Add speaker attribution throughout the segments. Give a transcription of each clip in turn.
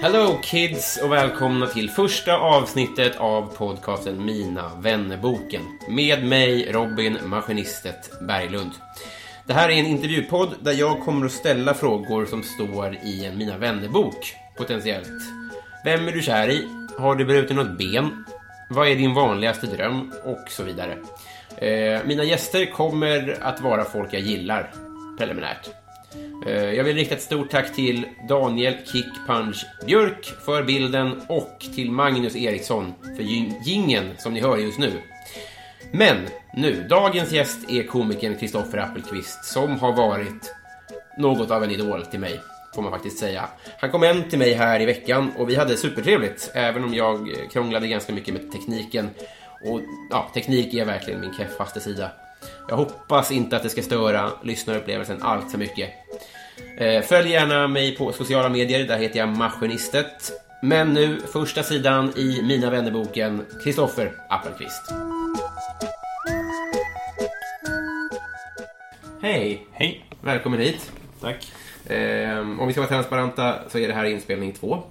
Speaker 1: Hello kids och välkomna till första avsnittet av podcasten Mina vännerboken. Med mig Robin Maskinistet Berglund. Det här är en intervjupodd där jag kommer att ställa frågor som står i en Mina vännerbok, potentiellt. Vem är du kär i? Har du brutit något ben? Vad är din vanligaste dröm? Och så vidare. Eh, mina gäster kommer att vara folk jag gillar, preliminärt. Eh, jag vill rikta ett stort tack till Daniel Kick Punch Björk för bilden och till Magnus Eriksson för gingen som ni hör just nu. Men nu, dagens gäst är komikern Kristoffer Appelqvist som har varit något av en idol till mig, får man faktiskt säga. Han kom hem till mig här i veckan och vi hade supertrevligt, även om jag eh, krånglade ganska mycket med tekniken. Och ja, teknik är verkligen min keffaste sida. Jag hoppas inte att det ska störa lyssnarupplevelsen allt för mycket. Eh, Följ gärna mig på sociala medier, där heter jag Maskinistet. Men nu, första sidan i Mina vännerboken, Kristoffer Appelqvist. Hej!
Speaker 2: Hej.
Speaker 1: Välkommen hit.
Speaker 2: Tack.
Speaker 1: Eh, om vi ska vara transparenta så är det här inspelning två.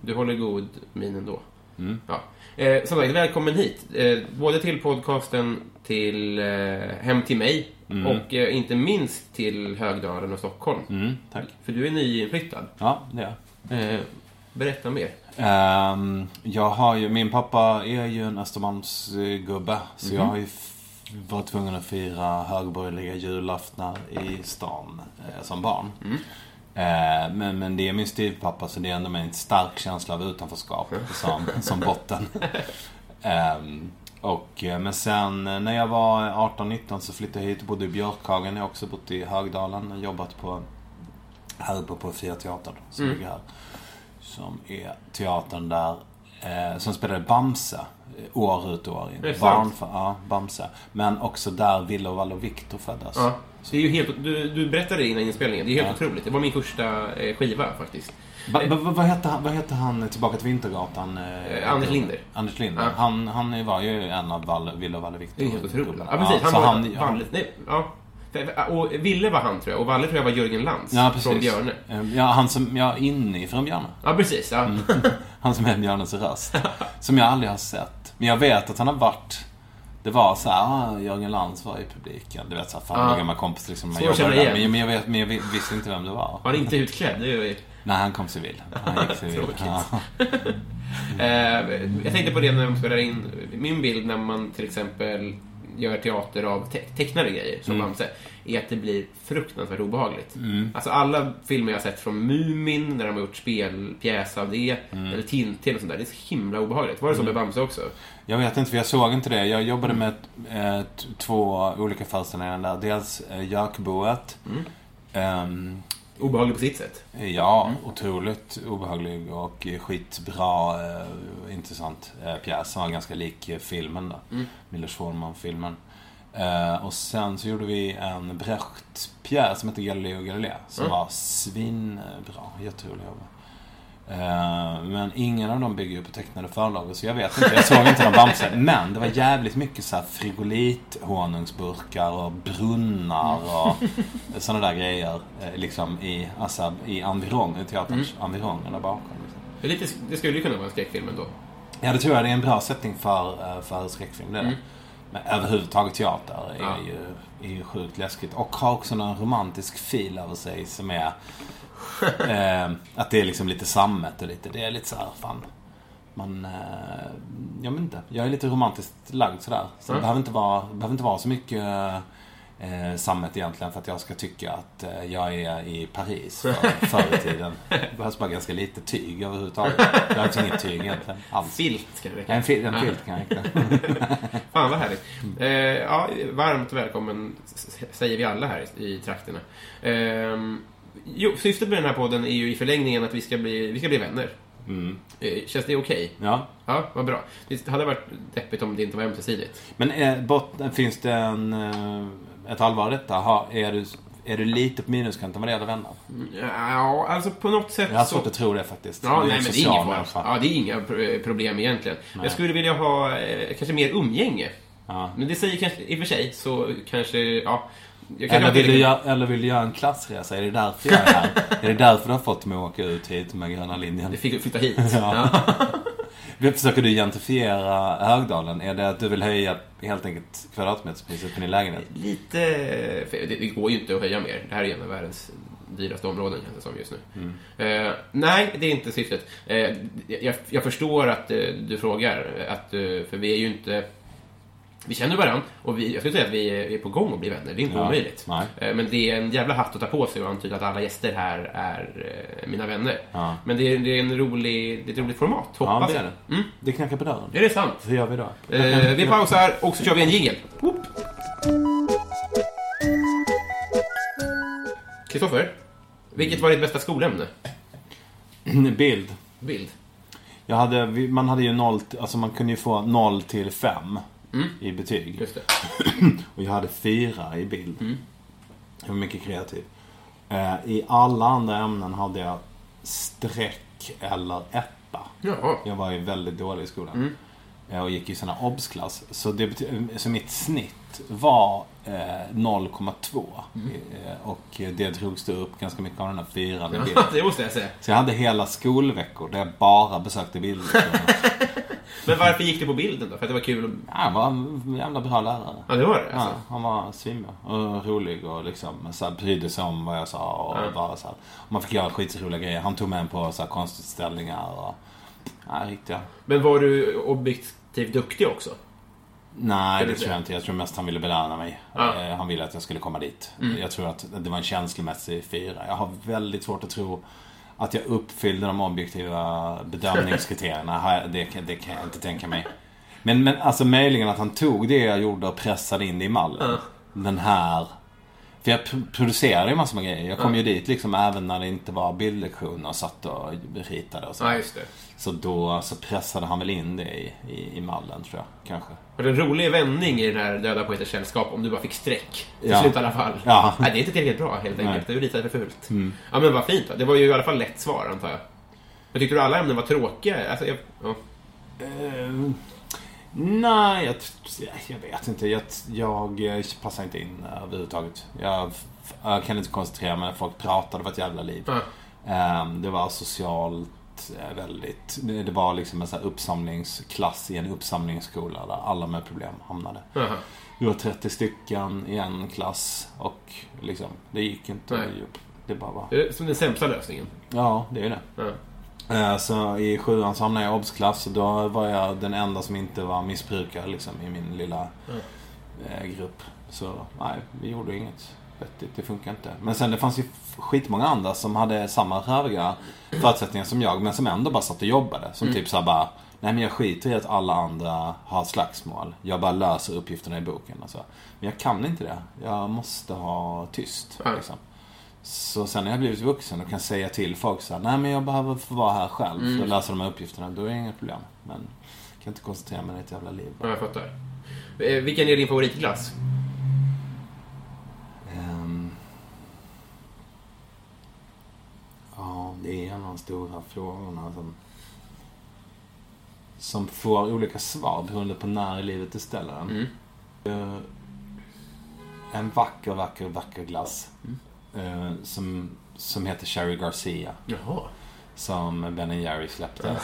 Speaker 1: Du håller god min ändå. Ja. Eh, som sagt, välkommen hit. Eh, både till podcasten, till eh, Hem till mig och eh, inte minst till Högdalen och Stockholm.
Speaker 2: Mm, tack.
Speaker 1: För du är nyinflyttad.
Speaker 2: Ja, det är jag.
Speaker 1: Eh, berätta mer.
Speaker 2: Ehm, jag har ju, min pappa är ju en Östermalmsgubbe. Så jag har ju varit tvungen att fira högborgerliga julaftnar i stan eh, som barn. Eh, men, men det är min styvpappa så det är ändå med en stark känsla av utanförskap som, som botten. Ehm, och, eh, men sen eh, när jag var 18-19 så flyttade jag hit och bodde i Björkhagen. Jag har också bott i Högdalen och jobbat på här uppe på Fria Teatern som ligger här. Som är teatern där, eh, som spelade Bamse år ut och år in. Barn, ja, Bamse. Men också där Ville och Valle och Viktor föddes.
Speaker 1: Ja. Det är ju helt, du, du berättade det innan inspelningen. Det är helt otroligt. Det var min första eh, skiva faktiskt.
Speaker 2: Va, va, va, vad, hette han, vad hette han Tillbaka till Vintergatan? Eh,
Speaker 1: Eh, Anders Linder.
Speaker 2: Anders Linder.
Speaker 1: Ja.
Speaker 2: Han, han var ju en av Valle, Ville och Valle Viktor.
Speaker 1: Det är helt otroligt. Ja, precis. Han
Speaker 2: så
Speaker 1: var
Speaker 2: han, ja,
Speaker 1: Valle, nej, ja. Och Ville var han tror jag, och Valle tror jag var Jörgen Lantz
Speaker 2: ja, precis.
Speaker 1: från Björne.
Speaker 2: Eh, Ja, han som, ja, inifrån Björne.
Speaker 1: Ja, precis. Ja.
Speaker 2: Han som är Björnes röst. Som jag aldrig har sett. Men jag vet att han har varit... Det var så här, ah, Jörgen Lantz var i publiken. Du vet så här, fan min gamla kompis liksom. Man jobbade där. Men, men, jag vet, men jag visste inte vem det var.
Speaker 1: Var inte utklädd. Det ju...
Speaker 2: Nej, han kom civil. Han gick civil.
Speaker 1: Eh, jag tänkte på det när de spelar in min bild när man till exempel gör teater av te tecknade grejer som Bamse, är att det blir fruktansvärt obehagligt. Alltså alla filmer jag har sett från Mumin, när de har gjort spelpjäs av det, eller Tintin och sånt där, det är så himla obehagligt. Var det så med Bamse också?
Speaker 2: Jag vet inte, för jag såg inte det. Jag jobbade med eh, två olika föreställningar där. Dels eh, Jökboet. Ehm,
Speaker 1: Obehagligt på sitt sätt.
Speaker 2: Ja, otroligt obehaglig och skitbra, eh, intressant eh, pjäs. Som var ganska lik eh, filmen då. Milos Forman-filmen. Eh, och sen så gjorde vi en Brecht-pjäs som heter Galileo Galilei. Som var svinbra. Jätterolig att jobba. Eh, men ingen av dem bygger ju på tecknade förlagor, så jag vet inte. Jag såg inte någon Bamse. Men det var jävligt mycket så här frigolit, honungsburkar och brunnar och sådana där grejer. eh, Liksom i, alltså, i environ, i teaterns environger där bakom. Liksom.
Speaker 1: Lite, det skulle ju kunna vara en skräckfilm ändå.
Speaker 2: Ja, det tror jag. Det är en bra setting för, eh, för skräckfilm. Det är det. Men överhuvudtaget teater är,
Speaker 1: Ja.
Speaker 2: ju, är ju sjukt läskigt. Och har också någon romantisk fil över sig som är... eh, att det är liksom lite sammet och lite... Det är lite så här, fan... Man... Eh, jag vet inte. Jag är lite romantiskt lagd sådär. Så det, behöver inte vara, det behöver inte vara så mycket eh, sammet egentligen för att jag ska tycka att eh, jag är i Paris för, förr i tiden. Det behövs bara ganska lite tyg överhuvudtaget. Jag har liksom inget tyg egentligen alls.
Speaker 1: Filt ska det räcka.
Speaker 2: En, fil, en filt kan räcka.
Speaker 1: Fan vad härligt. Eh, ja, varmt välkommen säger vi alla här i, i trakterna. Eh, jo, syftet med den här podden är ju i förlängningen att vi ska bli, vi ska bli vänner. Eh, känns det okej?
Speaker 2: Ja.
Speaker 1: Ja, vad bra. Det hade varit deppigt om det inte var ömsesidigt.
Speaker 2: Men är, bort, finns det en, eh, ett allvar i detta? Har, är, du, är du lite på minuskanten vad det gäller vänner?
Speaker 1: Ja, alltså på något sätt
Speaker 2: Jag har
Speaker 1: så...
Speaker 2: svårt att tro det faktiskt.
Speaker 1: Ja, nej, men det är fara.
Speaker 2: människa.
Speaker 1: Ja, det är inga pro- problem egentligen. Jag skulle vilja ha eh, kanske mer umgänge.
Speaker 2: Ja.
Speaker 1: Men det säger kanske, i och för sig, så kanske, ja...
Speaker 2: Eller vill, du göra, eller vill du göra en klassresa? Är det därför jag är här? är det därför du har fått mig att åka ut hit med gröna linjen?
Speaker 1: Jag fick flytta hit.
Speaker 2: Ja. Försöker du gentrifiera Högdalen? Är det att du vill höja helt enkelt kvadratmeterspriset på din lägenhet?
Speaker 1: Lite... Det, går ju inte att höja mer. Det här är en av världens dyraste områden känns det som just nu. Eh, nej, det är inte syftet. Eh, jag, jag förstår att eh, du frågar. Att, eh, för vi är ju inte... Vi känner varandra och vi, jag skulle säga att vi är, på gång att bli vänner. Det är inte
Speaker 2: Ja,
Speaker 1: omöjligt.
Speaker 2: nej.
Speaker 1: Eh, men det är en jävla hatt att ta på sig och antyda att alla gäster här är eh, mina vänner.
Speaker 2: Ja.
Speaker 1: Men det är, det är en rolig, det är ett roligt format,
Speaker 2: Ja,
Speaker 1: hoppas
Speaker 2: det
Speaker 1: jag.
Speaker 2: är det. Det knackar på dörren.
Speaker 1: Är det sant?
Speaker 2: Hur gör vi då?
Speaker 1: Eh, vi pausar och så kör vi en jingel. Kristoffer, vilket var ditt bästa skolämne?
Speaker 2: Bild.
Speaker 1: Bild.
Speaker 2: Jag hade, man hade ju noll, alltså man kunde ju få 0 till 5 i betyg.
Speaker 1: Mm. Just det.
Speaker 2: Och jag hade 4 i bild. Jag var mycket kreativ. Eh, I alla andra ämnen hade jag streck eller etta.
Speaker 1: Jaha.
Speaker 2: Jag var ju väldigt dålig i skolan.
Speaker 1: Mm.
Speaker 2: Eh, Och gick i här obsklass. Så, det så mitt snitt var eh, 0,2.
Speaker 1: Mm.
Speaker 2: Eh, och det drogs det upp ganska mycket av den här fyran i bild.
Speaker 1: det måste jag säga.
Speaker 2: Så jag hade hela skolveckor där jag bara besökte bilder.
Speaker 1: Men varför gick du på bilden då? För att det var kul?
Speaker 2: Ja, han var en jävla bra lärare.
Speaker 1: Ja, det var det
Speaker 2: Ja,
Speaker 1: alltså?
Speaker 2: han var svinbra och rolig och liksom så här, brydde sig om vad jag sa och
Speaker 1: Ja.
Speaker 2: bara så här. Man fick göra skitroliga grejer. Han tog med en på så här, konstutställningar och... Ja, riktiga.
Speaker 1: Men var du objektivt duktig också?
Speaker 2: Nej, det
Speaker 1: du
Speaker 2: tror jag inte. Jag tror mest han ville belöna mig.
Speaker 1: Ja.
Speaker 2: Eh, Han ville att jag skulle komma dit.
Speaker 1: Mm.
Speaker 2: Jag tror att det var en känslomässig fyra. Jag har väldigt svårt att tro att jag uppfyllde de objektiva bedömningskriterierna. Det, kan- det kan jag inte tänka mig. Men, men alltså möjligen att han tog det jag gjorde och pressade in det i mallen. Den här... För jag pr- producerade ju massor med grejer. Jag kom ju dit liksom även när det inte var bildlektioner och satt och ritade och så.
Speaker 1: Ja, just det.
Speaker 2: Så då så pressade han väl in det i, i, i mallen tror jag, kanske.
Speaker 1: Var det en rolig vändning i den här Döda Poeters Sällskap om du bara fick streck? Till
Speaker 2: Ja.
Speaker 1: slut i alla fall.
Speaker 2: Ja.
Speaker 1: Nej, det är inte tillräckligt bra helt enkelt.
Speaker 2: Nej. Mm.
Speaker 1: Det är lite för fult. Ja, men vad fint då. Det var ju i alla fall lätt svar, antar jag. Men tyckte du alla ämnen var tråkiga? Alltså, jag, ja.
Speaker 2: Eh, nej, jag, jag vet inte. Jag, jag eh, passar inte in eh, överhuvudtaget. Jag, jag kan inte koncentrera mig när folk pratar. Det var ett jävla liv.
Speaker 1: Ja.
Speaker 2: Eh, det var socialt eh, väldigt... Det det var liksom en sån här uppsamlingsklass i en uppsamlingsskola där alla med problem hamnade. Vi var 30 stycken i en klass och liksom, det gick inte.
Speaker 1: Nej.
Speaker 2: Det bara var...
Speaker 1: Det som den sämsta lösningen.
Speaker 2: Ja, det är det.
Speaker 1: Ja.
Speaker 2: Eh, Så i sjuan så hamnade jag i obsklass och då var jag den enda som inte var missbrukare liksom, i min lilla eh, grupp. Så nej, vi gjorde inget vettigt. Det funkar inte. Men sen det fanns ju skitmånga andra som hade samma röviga förutsättningar som jag men som ändå bara satt och jobbade. Som typ såhär bara Nej men jag skiter i att alla andra har slagsmål. Jag bara löser uppgifterna i boken. Alltså. Men jag kan inte det. Jag måste ha tyst.
Speaker 1: Ja.
Speaker 2: Liksom. Så sen när jag blivit vuxen och kan säga till folk så här, nej men jag behöver få vara här själv för att lösa de här uppgifterna. Då är det inga problem. Men jag kan inte koncentrera mig på ett jävla liv.
Speaker 1: Ja, jag fattar. Eh, Vilken är din favoritklass?
Speaker 2: En av de stora frågorna som, som får olika svar beroende på när i livet du ställer den.
Speaker 1: Mm.
Speaker 2: Eh, en vacker, vacker, vacker glass. eh, som, som heter Cherry Garcia.
Speaker 1: Jaha.
Speaker 2: Som Ben Jerry släppte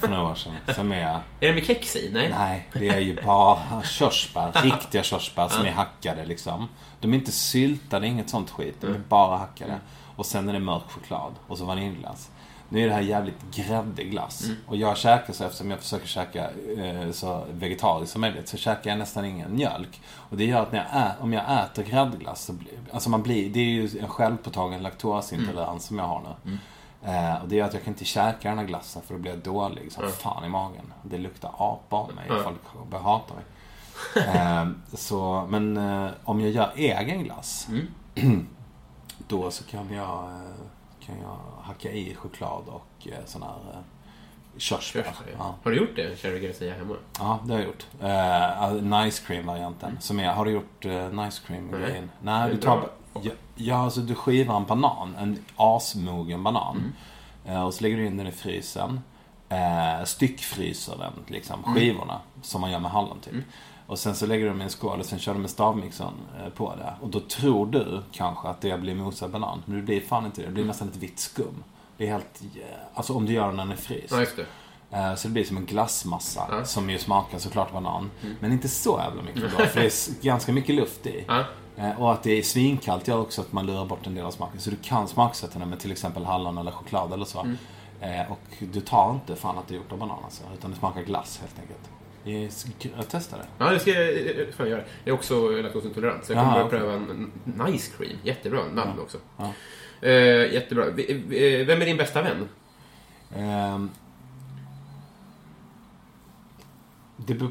Speaker 2: för några år sedan. Som är...
Speaker 1: Är det med kex i? Nej.
Speaker 2: Nej, det är ju bara körsbär. Riktiga körsbär som är hackade liksom. De är inte syltade, inget sånt skit. De är bara hackade. Och sen är det mörk choklad. Och så vaniljglass. Nu är det här jävligt gräddig glass. Och jag käkar så eftersom jag försöker käka eh, så vegetariskt som möjligt. Så käkar jag nästan ingen mjölk. Och det gör att när jag ä- om jag äter gräddglass så blir, Alltså man blir, det är ju en självpåtagen laktosintolerans som jag har nu. Eh, och det gör att jag kan inte käka den här glassen för då blir jag dålig som fan i magen. Det luktar apa av mig. Folk börjar hata mig. Eh, så, men eh, om jag gör egen glass. då så kan jag, eh, kan jag hacka i choklad och eh, sån här eh, körsbär.
Speaker 1: Körsbär, ja.
Speaker 2: Ja.
Speaker 1: Har du gjort det, Cherry Garcia, hemma?
Speaker 2: ja, det har jag gjort. Uh, nice cream-varianten. Som är, har du gjort uh, nice cream-grejen? Nej,
Speaker 1: Mm. Det är
Speaker 2: du tar... Ja, ja, alltså du skivar en banan. En asmogen banan.
Speaker 1: Mm.
Speaker 2: Eh, och så lägger du in den i frysen. Uh, styckfryser den, liksom,
Speaker 1: Mm.
Speaker 2: skivorna. Som man gör med hallon typ. Och sen så lägger du dem i en skål och sen kör du med stavmixern eh, på det. Och då tror du kanske att det blir mosad banan. Men det blir fan inte det. Det blir nästan ett vitt skum. Det är helt... eh, Alltså om du gör den när den är fryst.
Speaker 1: Ja, just det.
Speaker 2: Eh, Så det blir som en glassmassa
Speaker 1: Ja.
Speaker 2: som ju smakar såklart banan. Men inte så jävla mycket då, för det är ganska mycket luft i.
Speaker 1: Ja.
Speaker 2: Eh, Och att det är svinkallt gör också att man lurar bort en del av smaken. Så du kan smaksätta den med till exempel hallon eller choklad eller så. Eh, Och du tar inte fan att det är gjort av banan alltså, utan det smakar glass helt enkelt. Det Jag testade.
Speaker 1: Ja, det ska jag eh, fan göra. Jag är också laktosintolerant, så jag
Speaker 2: Ja,
Speaker 1: kommer att
Speaker 2: okej.
Speaker 1: pröva en nice cream. Jättebra namn också.
Speaker 2: Ja.
Speaker 1: Eh, jättebra. Vi- Vem är din bästa vän?
Speaker 2: Ehm, det beror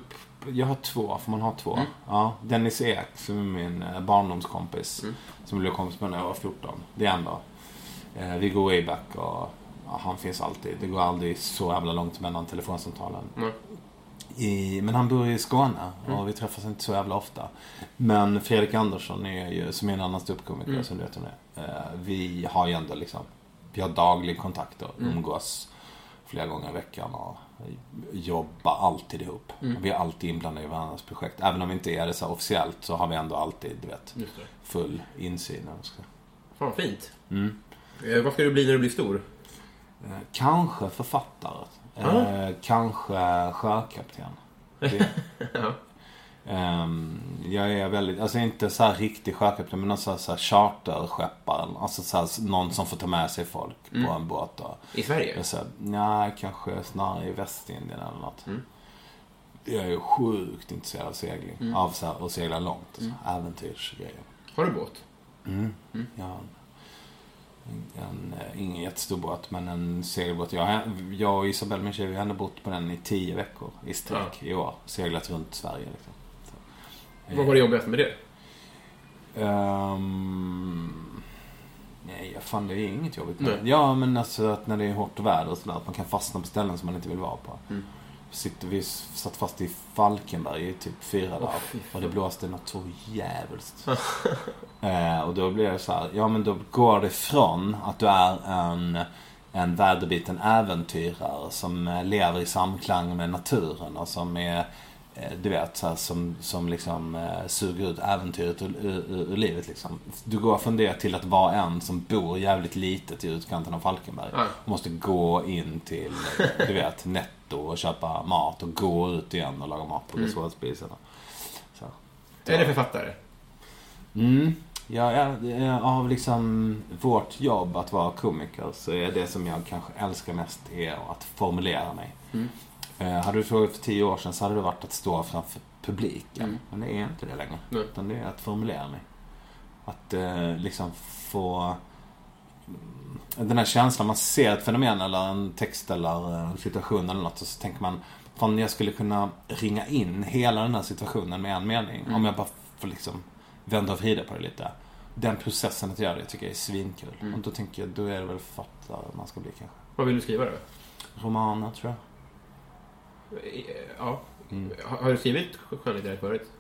Speaker 2: jag har två, får man ha två? Ja, Dennis Ek som är min eh, barndomskompis. Som blev kompis med när jag var 14. Det är en då. Eh, vi går way back och ja, han finns alltid. Det går aldrig så jävla långt mellan telefonsamtalen.
Speaker 1: Mm.
Speaker 2: I, men han bor i Skåne och vi träffas inte så jävla ofta. Men Fredrik Andersson är ju, som är en annan ståuppkomiker som du vet om det. Eh, vi har ju ändå liksom, vi har daglig kontakt och umgås flera gånger i veckan och jobbar alltid ihop. Vi är alltid inblandade i varandras projekt. Även om vi inte är det så officiellt så har vi ändå alltid, du vet, full insyn.
Speaker 1: Fan, vad fint.
Speaker 2: Mm.
Speaker 1: Eh, vad ska du bli när du blir stor?
Speaker 2: Eh, Kanske författare. Eh, kanske sjökapten. Det,
Speaker 1: Ja.
Speaker 2: Ehm, jag är väldigt, alltså inte så här riktig sjökapten men någon så här, så här charterskeppare. Alltså så här, någon som får ta med sig folk på en båt. Och,
Speaker 1: I Sverige?
Speaker 2: jag säger, nej, kanske snarare i Västindien eller något. Jag är sjukt intresserad av segling. Av så här, att segla långt. och Så, Äventyrsgrejer.
Speaker 1: Har du båt?
Speaker 2: Jag har en, en, ingen jättestor båt, men en segelbåt. Jag, jag och Isabelle, min tjej, vi har ändå bott på den i tio veckor i sträck i år. Seglat runt Sverige liksom.
Speaker 1: Vad var det jobbigaste med det?
Speaker 2: Ehm, nej, fan det är inget jobbigt
Speaker 1: Nej.
Speaker 2: Ja, men alltså att när det är hårt väder och sådär, att man kan fastna på ställen som man inte vill vara på.
Speaker 1: Mm.
Speaker 2: Sitter, vi satt fast i Falkenberg i typ fyra dagar. och det blåste något så jävligt. eh, och då blir det så här, ja men då går det från att du är en, en väderbiten äventyrare som eh, lever i samklang med naturen och som är du vet, så här, som, som liksom eh, suger ut äventyret ur, ur, ur, livet liksom. Du går från det till att vara en som bor jävligt litet i utkanten av Falkenberg. Och måste gå in till, eh, du vet, Netto och köpa mat och gå ut igen och laga mat på resårspisen. Så.
Speaker 1: Är det författare?
Speaker 2: Mm. Ja, ja, av liksom vårt jobb att vara komiker så är det som jag kanske älskar mest är att formulera mig. Eh, hade du frågat för tio år sedan så hade det varit att stå framför publiken. Men det är inte det längre.
Speaker 1: Nej.
Speaker 2: Utan det är att formulera mig. Att eh, liksom få mm, den här känslan, man ser ett fenomen eller en text eller en situation eller något och så tänker man Fan, jag skulle kunna ringa in hela den här situationen med en mening. Om jag bara får liksom vända och vrida på det lite. Den processen att göra det tycker jag är svinkul. Och då tänker jag, då är det väl författare man ska bli kanske.
Speaker 1: Vad vill du skriva då?
Speaker 2: Romaner tror jag.
Speaker 1: Ja.
Speaker 2: Mm.
Speaker 1: Har du skrivit skönlitterärt förut?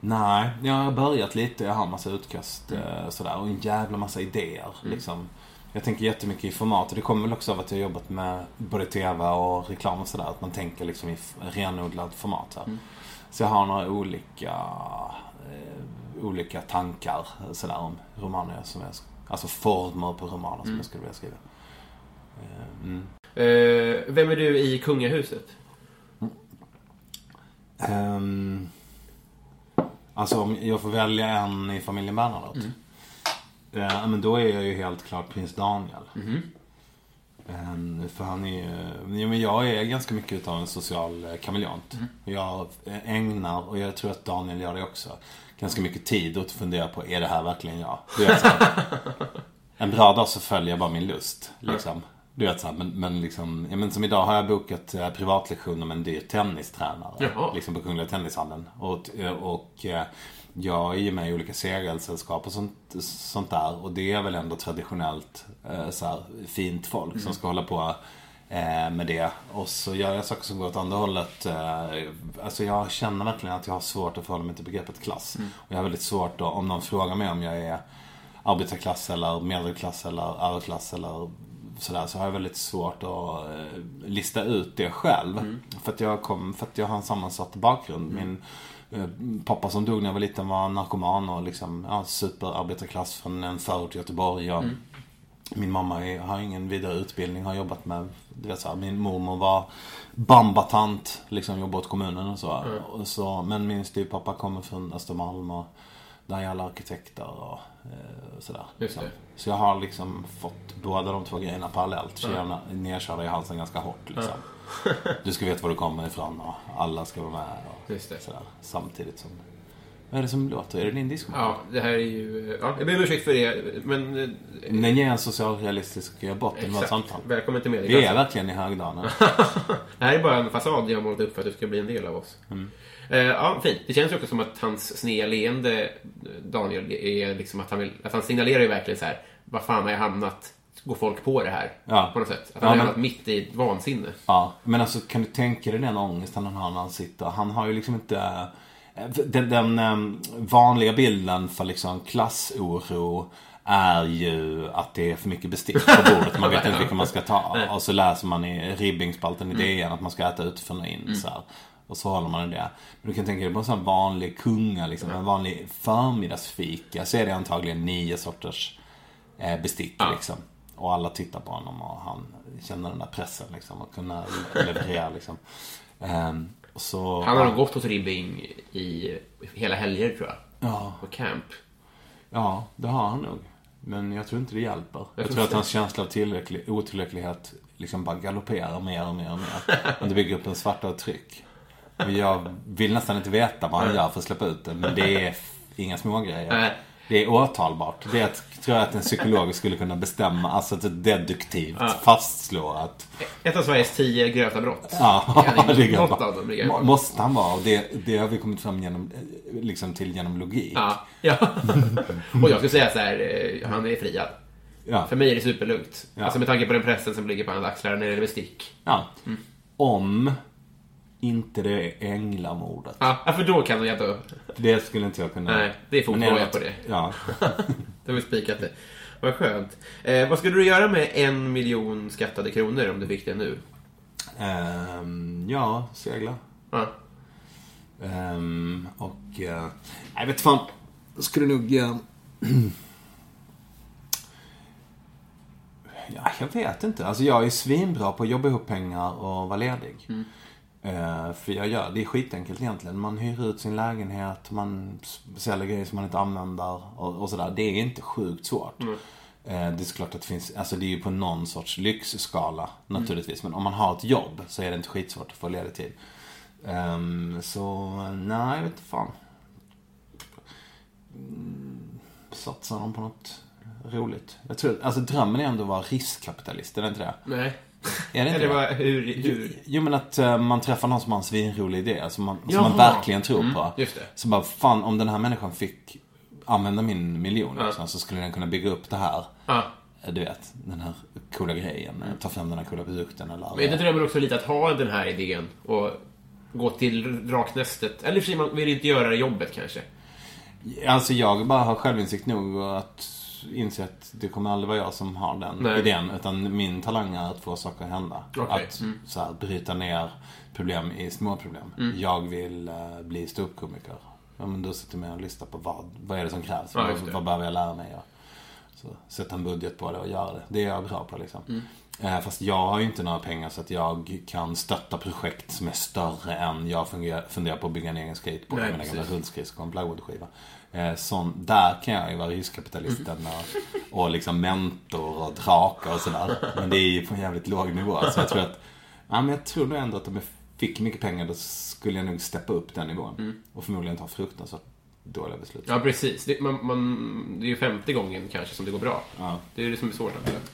Speaker 2: Nej, jag har börjat lite. Jag har massa utkast eh, sådär. Och en jävla massa idéer. Liksom. Jag tänker jättemycket i format. Och det kommer väl också av att jag har jobbat med både TV och reklam och sådär. Att man tänker liksom i renodlad format. Här. Så jag har några olika, eh, olika tankar sådär om romaner som jag, alltså former på romaner som jag skulle vilja skriva. Eh, mm.
Speaker 1: Eh, vem är du i kungahuset?
Speaker 2: Ehm, alltså om jag får välja en i familjen Bernadotte. Eh, men då är jag ju helt klart prins Daniel. Ehm, för han är ju, ja, men jag är ganska mycket utav en social eh, kameleont. Jag eh, ägnar, och jag tror att Daniel gör det också, ganska mycket tid åt att fundera på, är det här verkligen jag? Här, en bra dag så följer jag bara min lust. Liksom. Du vet så här, men, men liksom, ja, men som idag har jag bokat eh, privatlektioner med en dyr tennistränare.
Speaker 1: Jaha.
Speaker 2: Liksom på Kungliga Tennishallen. Och, eh, och eh, jag är ju med i olika segelsällskap och sånt, sånt där. Och det är väl ändå traditionellt eh, så här, fint folk som ska hålla på eh, med det. Och så gör jag saker som går åt andra hållet. Eh, alltså jag känner verkligen att jag har svårt att förhålla mig till begreppet klass. Och jag har väldigt svårt då, om någon frågar mig om jag är arbetarklass eller medelklass eller överklass eller sådär så har jag väldigt svårt att eh, lista ut det själv. För, att jag kom, för att jag har en sammansatt bakgrund. Min eh, pappa som dog när jag var liten var narkoman och liksom ja, superarbetarklass från en förort till Göteborg. Och Min mamma är, har ingen vidare utbildning, har jobbat med, du vet så här, min mormor var bambatant, liksom jobbat åt kommunen och så. och så. Men min styvpappa kommer från Östermalm och där är alla arkitekter och sådär.
Speaker 1: Just det.
Speaker 2: Så, jag har liksom fått båda de två grejerna parallellt. Tjejerna är nedkörda i halsen ganska hårt liksom. Du ska veta var du kommer ifrån och alla ska vara med och sådär. Samtidigt som... Vad är det som låter? Är det din disco?
Speaker 1: Ja, det här är ju... Ja, jag ber om ursäkt för det, men... eh,
Speaker 2: Den ger en socialrealistisk botten med samtal.
Speaker 1: Välkommen till
Speaker 2: Vi är verkligen i Högdalen.
Speaker 1: Det här är bara en fasad jag har målat upp för att du ska bli en del av oss. Eh, ja, fint. Det känns ju också som att hans sneda leende, Daniel, är liksom att han, vill, att han signalerar ju verkligen så här. Vad fan har jag hamnat? Går folk på det här?
Speaker 2: Ja.
Speaker 1: På något sätt. Att han
Speaker 2: Ja,
Speaker 1: har
Speaker 2: men-
Speaker 1: hamnat mitt i ett vansinne.
Speaker 2: Ja, men alltså kan du tänka dig den ångesten han har när han sitter? Han har ju liksom inte... Den, den em, vanliga bilden för liksom klassoro är ju att det är för mycket bestick på bordet. Man vet inte vilka man ska ta. Och så läser man i ribbingspalten i DN att man ska äta utifrån och in. Så här. Och så håller man det. Men du kan tänka dig på en sån vanlig kunga, liksom, en vanlig förmiddagsfika. Så är det antagligen nio sorters eh, bestick liksom. Och alla tittar på honom och han känner den där pressen liksom. Och kunna leverera liksom. Och så,
Speaker 1: Han har nog gått hos Ribbing i hela helger, tror jag.
Speaker 2: Ja,
Speaker 1: På camp.
Speaker 2: ja, det har han nog. Men jag tror inte det hjälper. Jag,
Speaker 1: tror
Speaker 2: tror att hans känsla av tillräcklig, otillräcklighet liksom bara galopperar mer och mer och mer. Och det bygger upp en svarta tryck. Jag vill nästan inte veta vad han gör för att släppa ut det. Men det är inga små grejer.
Speaker 1: Nej.
Speaker 2: Det är åtalbart. Det är tror jag att en psykolog skulle kunna bestämma, alltså att deduktivt fastslå att
Speaker 1: Ett av Sveriges tio grövsta brott.
Speaker 2: Ja, det kan
Speaker 1: Något av dem ligger.
Speaker 2: Måste han vara och det, det har vi kommit fram genom, liksom till genom logik.
Speaker 1: Ja. ja. Och jag skulle säga så här, eh, han är friad.
Speaker 2: Ja.
Speaker 1: För mig är det superlugnt.
Speaker 2: Ja.
Speaker 1: Alltså med tanke på den pressen som ligger på hans axlar när det gäller bestick.
Speaker 2: Ja. Om inte det änglamordet.
Speaker 1: Ja, för då kan jag inte...
Speaker 2: Det skulle inte jag kunna...
Speaker 1: Nej, det är
Speaker 2: något-
Speaker 1: på det.
Speaker 2: Ja.
Speaker 1: Det har vi spikat det. Vad skönt. Eh, vad skulle du göra med en miljon skattade kronor om du fick det nu?
Speaker 2: Ehm, ja, segla.
Speaker 1: Ja.
Speaker 2: Ehm, och... Uh, jag vet fan. Jag skulle nog... eh, ja, jag vet inte. Alltså jag är svinbra på att jobba ihop pengar och vara ledig. Eh, för jag gör, det är skitenkelt egentligen. Man hyr ut sin lägenhet, man säljer grejer som man inte använder och, och sådär. Det är inte sjukt svårt. Eh, det är såklart att det finns, alltså det är ju på någon sorts lyxskala naturligtvis. Men om man har ett jobb så är det inte skitsvårt att få ledig tid. Ehm, så, nej, jag vet inte fan. Mm, Satsar de på något roligt? Jag tror, alltså drömmen är ändå att vara riskkapitalist, är det inte det?
Speaker 1: Nej.
Speaker 2: Är det inte det?
Speaker 1: hur, hur...
Speaker 2: Jo men att eh, man träffar någon som har en svinrolig idé, som man, som man verkligen tror på.
Speaker 1: just det.
Speaker 2: Så bara, fan om den här människan fick använda min miljon
Speaker 1: Ja.
Speaker 2: liksom, så skulle den kunna bygga upp det här.
Speaker 1: Ja.
Speaker 2: Eh, Du vet, den här coola grejen. eh, Ta fram den här coola produkten eller...
Speaker 1: Men är det drömmen också lite att ha den här idén och gå till raknästet? Eller för sig, man vill inte göra det jobbet kanske.
Speaker 2: Alltså jag bara har självinsikt nog att inse att det kommer aldrig vara jag som har den
Speaker 1: Nej.
Speaker 2: idén. Utan min talang är att få saker att hända.
Speaker 1: Okej.
Speaker 2: Att så här, bryta ner problem i små problem.
Speaker 1: Mm.
Speaker 2: Jag vill uh, bli ståuppkomiker. Ja, men då sitter jag med och lyssnar på vad, vad är det som krävs?
Speaker 1: Ja,
Speaker 2: vad, vad behöver jag lära mig? Och Så sätta en budget på det och göra det. Det är jag bra på liksom.
Speaker 1: Mm.
Speaker 2: Eh, Fast jag har ju inte några pengar så att jag kan stötta projekt som är större än jag fungerar, funderar på att bygga en egen skateboard
Speaker 1: Nej,
Speaker 2: med en gamla rullskridskor och en plywoodskiva. Eh, sån, där kan jag ju vara riskkapitalisten och, och liksom mentor och draka och sådär. Men det är ju på en jävligt låg nivå. Så jag tror att, ja men jag tror nog ändå att om jag fick mycket pengar då skulle jag nog steppa upp den nivån. Och förmodligen ta fruktansvärt dåliga beslut.
Speaker 1: Mm. Ja, precis. Det, man, man, det är ju femte gången kanske som det går bra.
Speaker 2: Ja.
Speaker 1: Det är det som är svårt.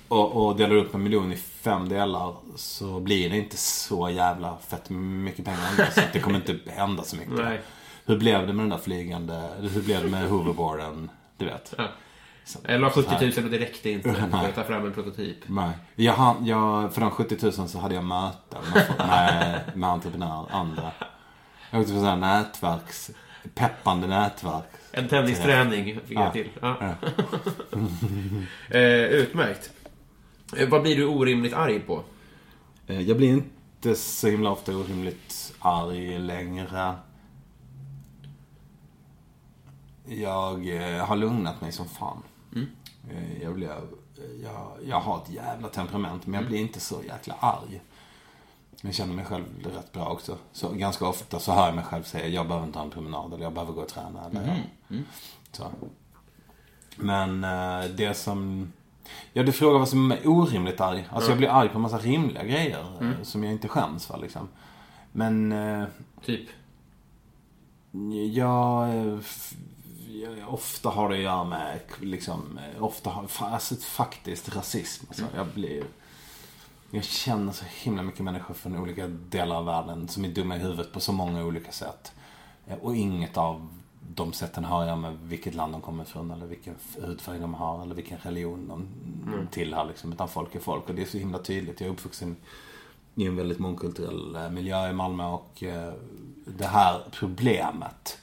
Speaker 2: Och, och delar upp en miljon i fem delar så blir det inte så jävla fett mycket pengar. Så det kommer inte hända så mycket.
Speaker 1: Nej.
Speaker 2: Hur blev det med den där flygande, hur blev det med hoverboarden? Du vet.
Speaker 1: Ja. Jag la 70
Speaker 2: så
Speaker 1: 000
Speaker 2: här.
Speaker 1: och det räckte inte för att ta fram en prototyp.
Speaker 2: Nej. Jag, jag, för de 70 000 så hade jag möten med, med, med entreprenörer, andra. Jag åkte på sådana här nätverks, peppande nätverk.
Speaker 1: En tennisträning fick
Speaker 2: Ja.
Speaker 1: jag till. Ja. eh, utmärkt. Eh, vad blir du orimligt arg på?
Speaker 2: Eh, Jag blir inte så himla ofta orimligt arg längre. Jag eh, har lugnat mig som fan. Eh, Jag, blir, jag, jag har ett jävla temperament, men jag blir inte så jäkla arg. Jag känner mig själv rätt bra också. Så ganska ofta så hör jag mig själv säga jag behöver inte ha en promenad eller jag behöver gå och träna. Eller, Så. Men eh, det som... Ja, du frågar vad som är orimligt arg. Alltså jag blir arg på en massa rimliga grejer eh, som jag inte skäms för liksom. Men eh,
Speaker 1: Typ?
Speaker 2: eh, jag... Ofta har det att göra med liksom... Ofta har... Alltså faktiskt rasism. Alltså, jag blir... Jag känner så himla mycket människor från olika delar av världen som är dumma i huvudet på så många olika sätt. Eh, Och inget av de sätten har göra med vilket land de kommer ifrån eller vilken hudfärg de har eller vilken religion de tillhör. Liksom. Utan folk är folk och det är så himla tydligt. Jag är uppvuxen i en väldigt mångkulturell eh, miljö i Malmö och eh, det här problemet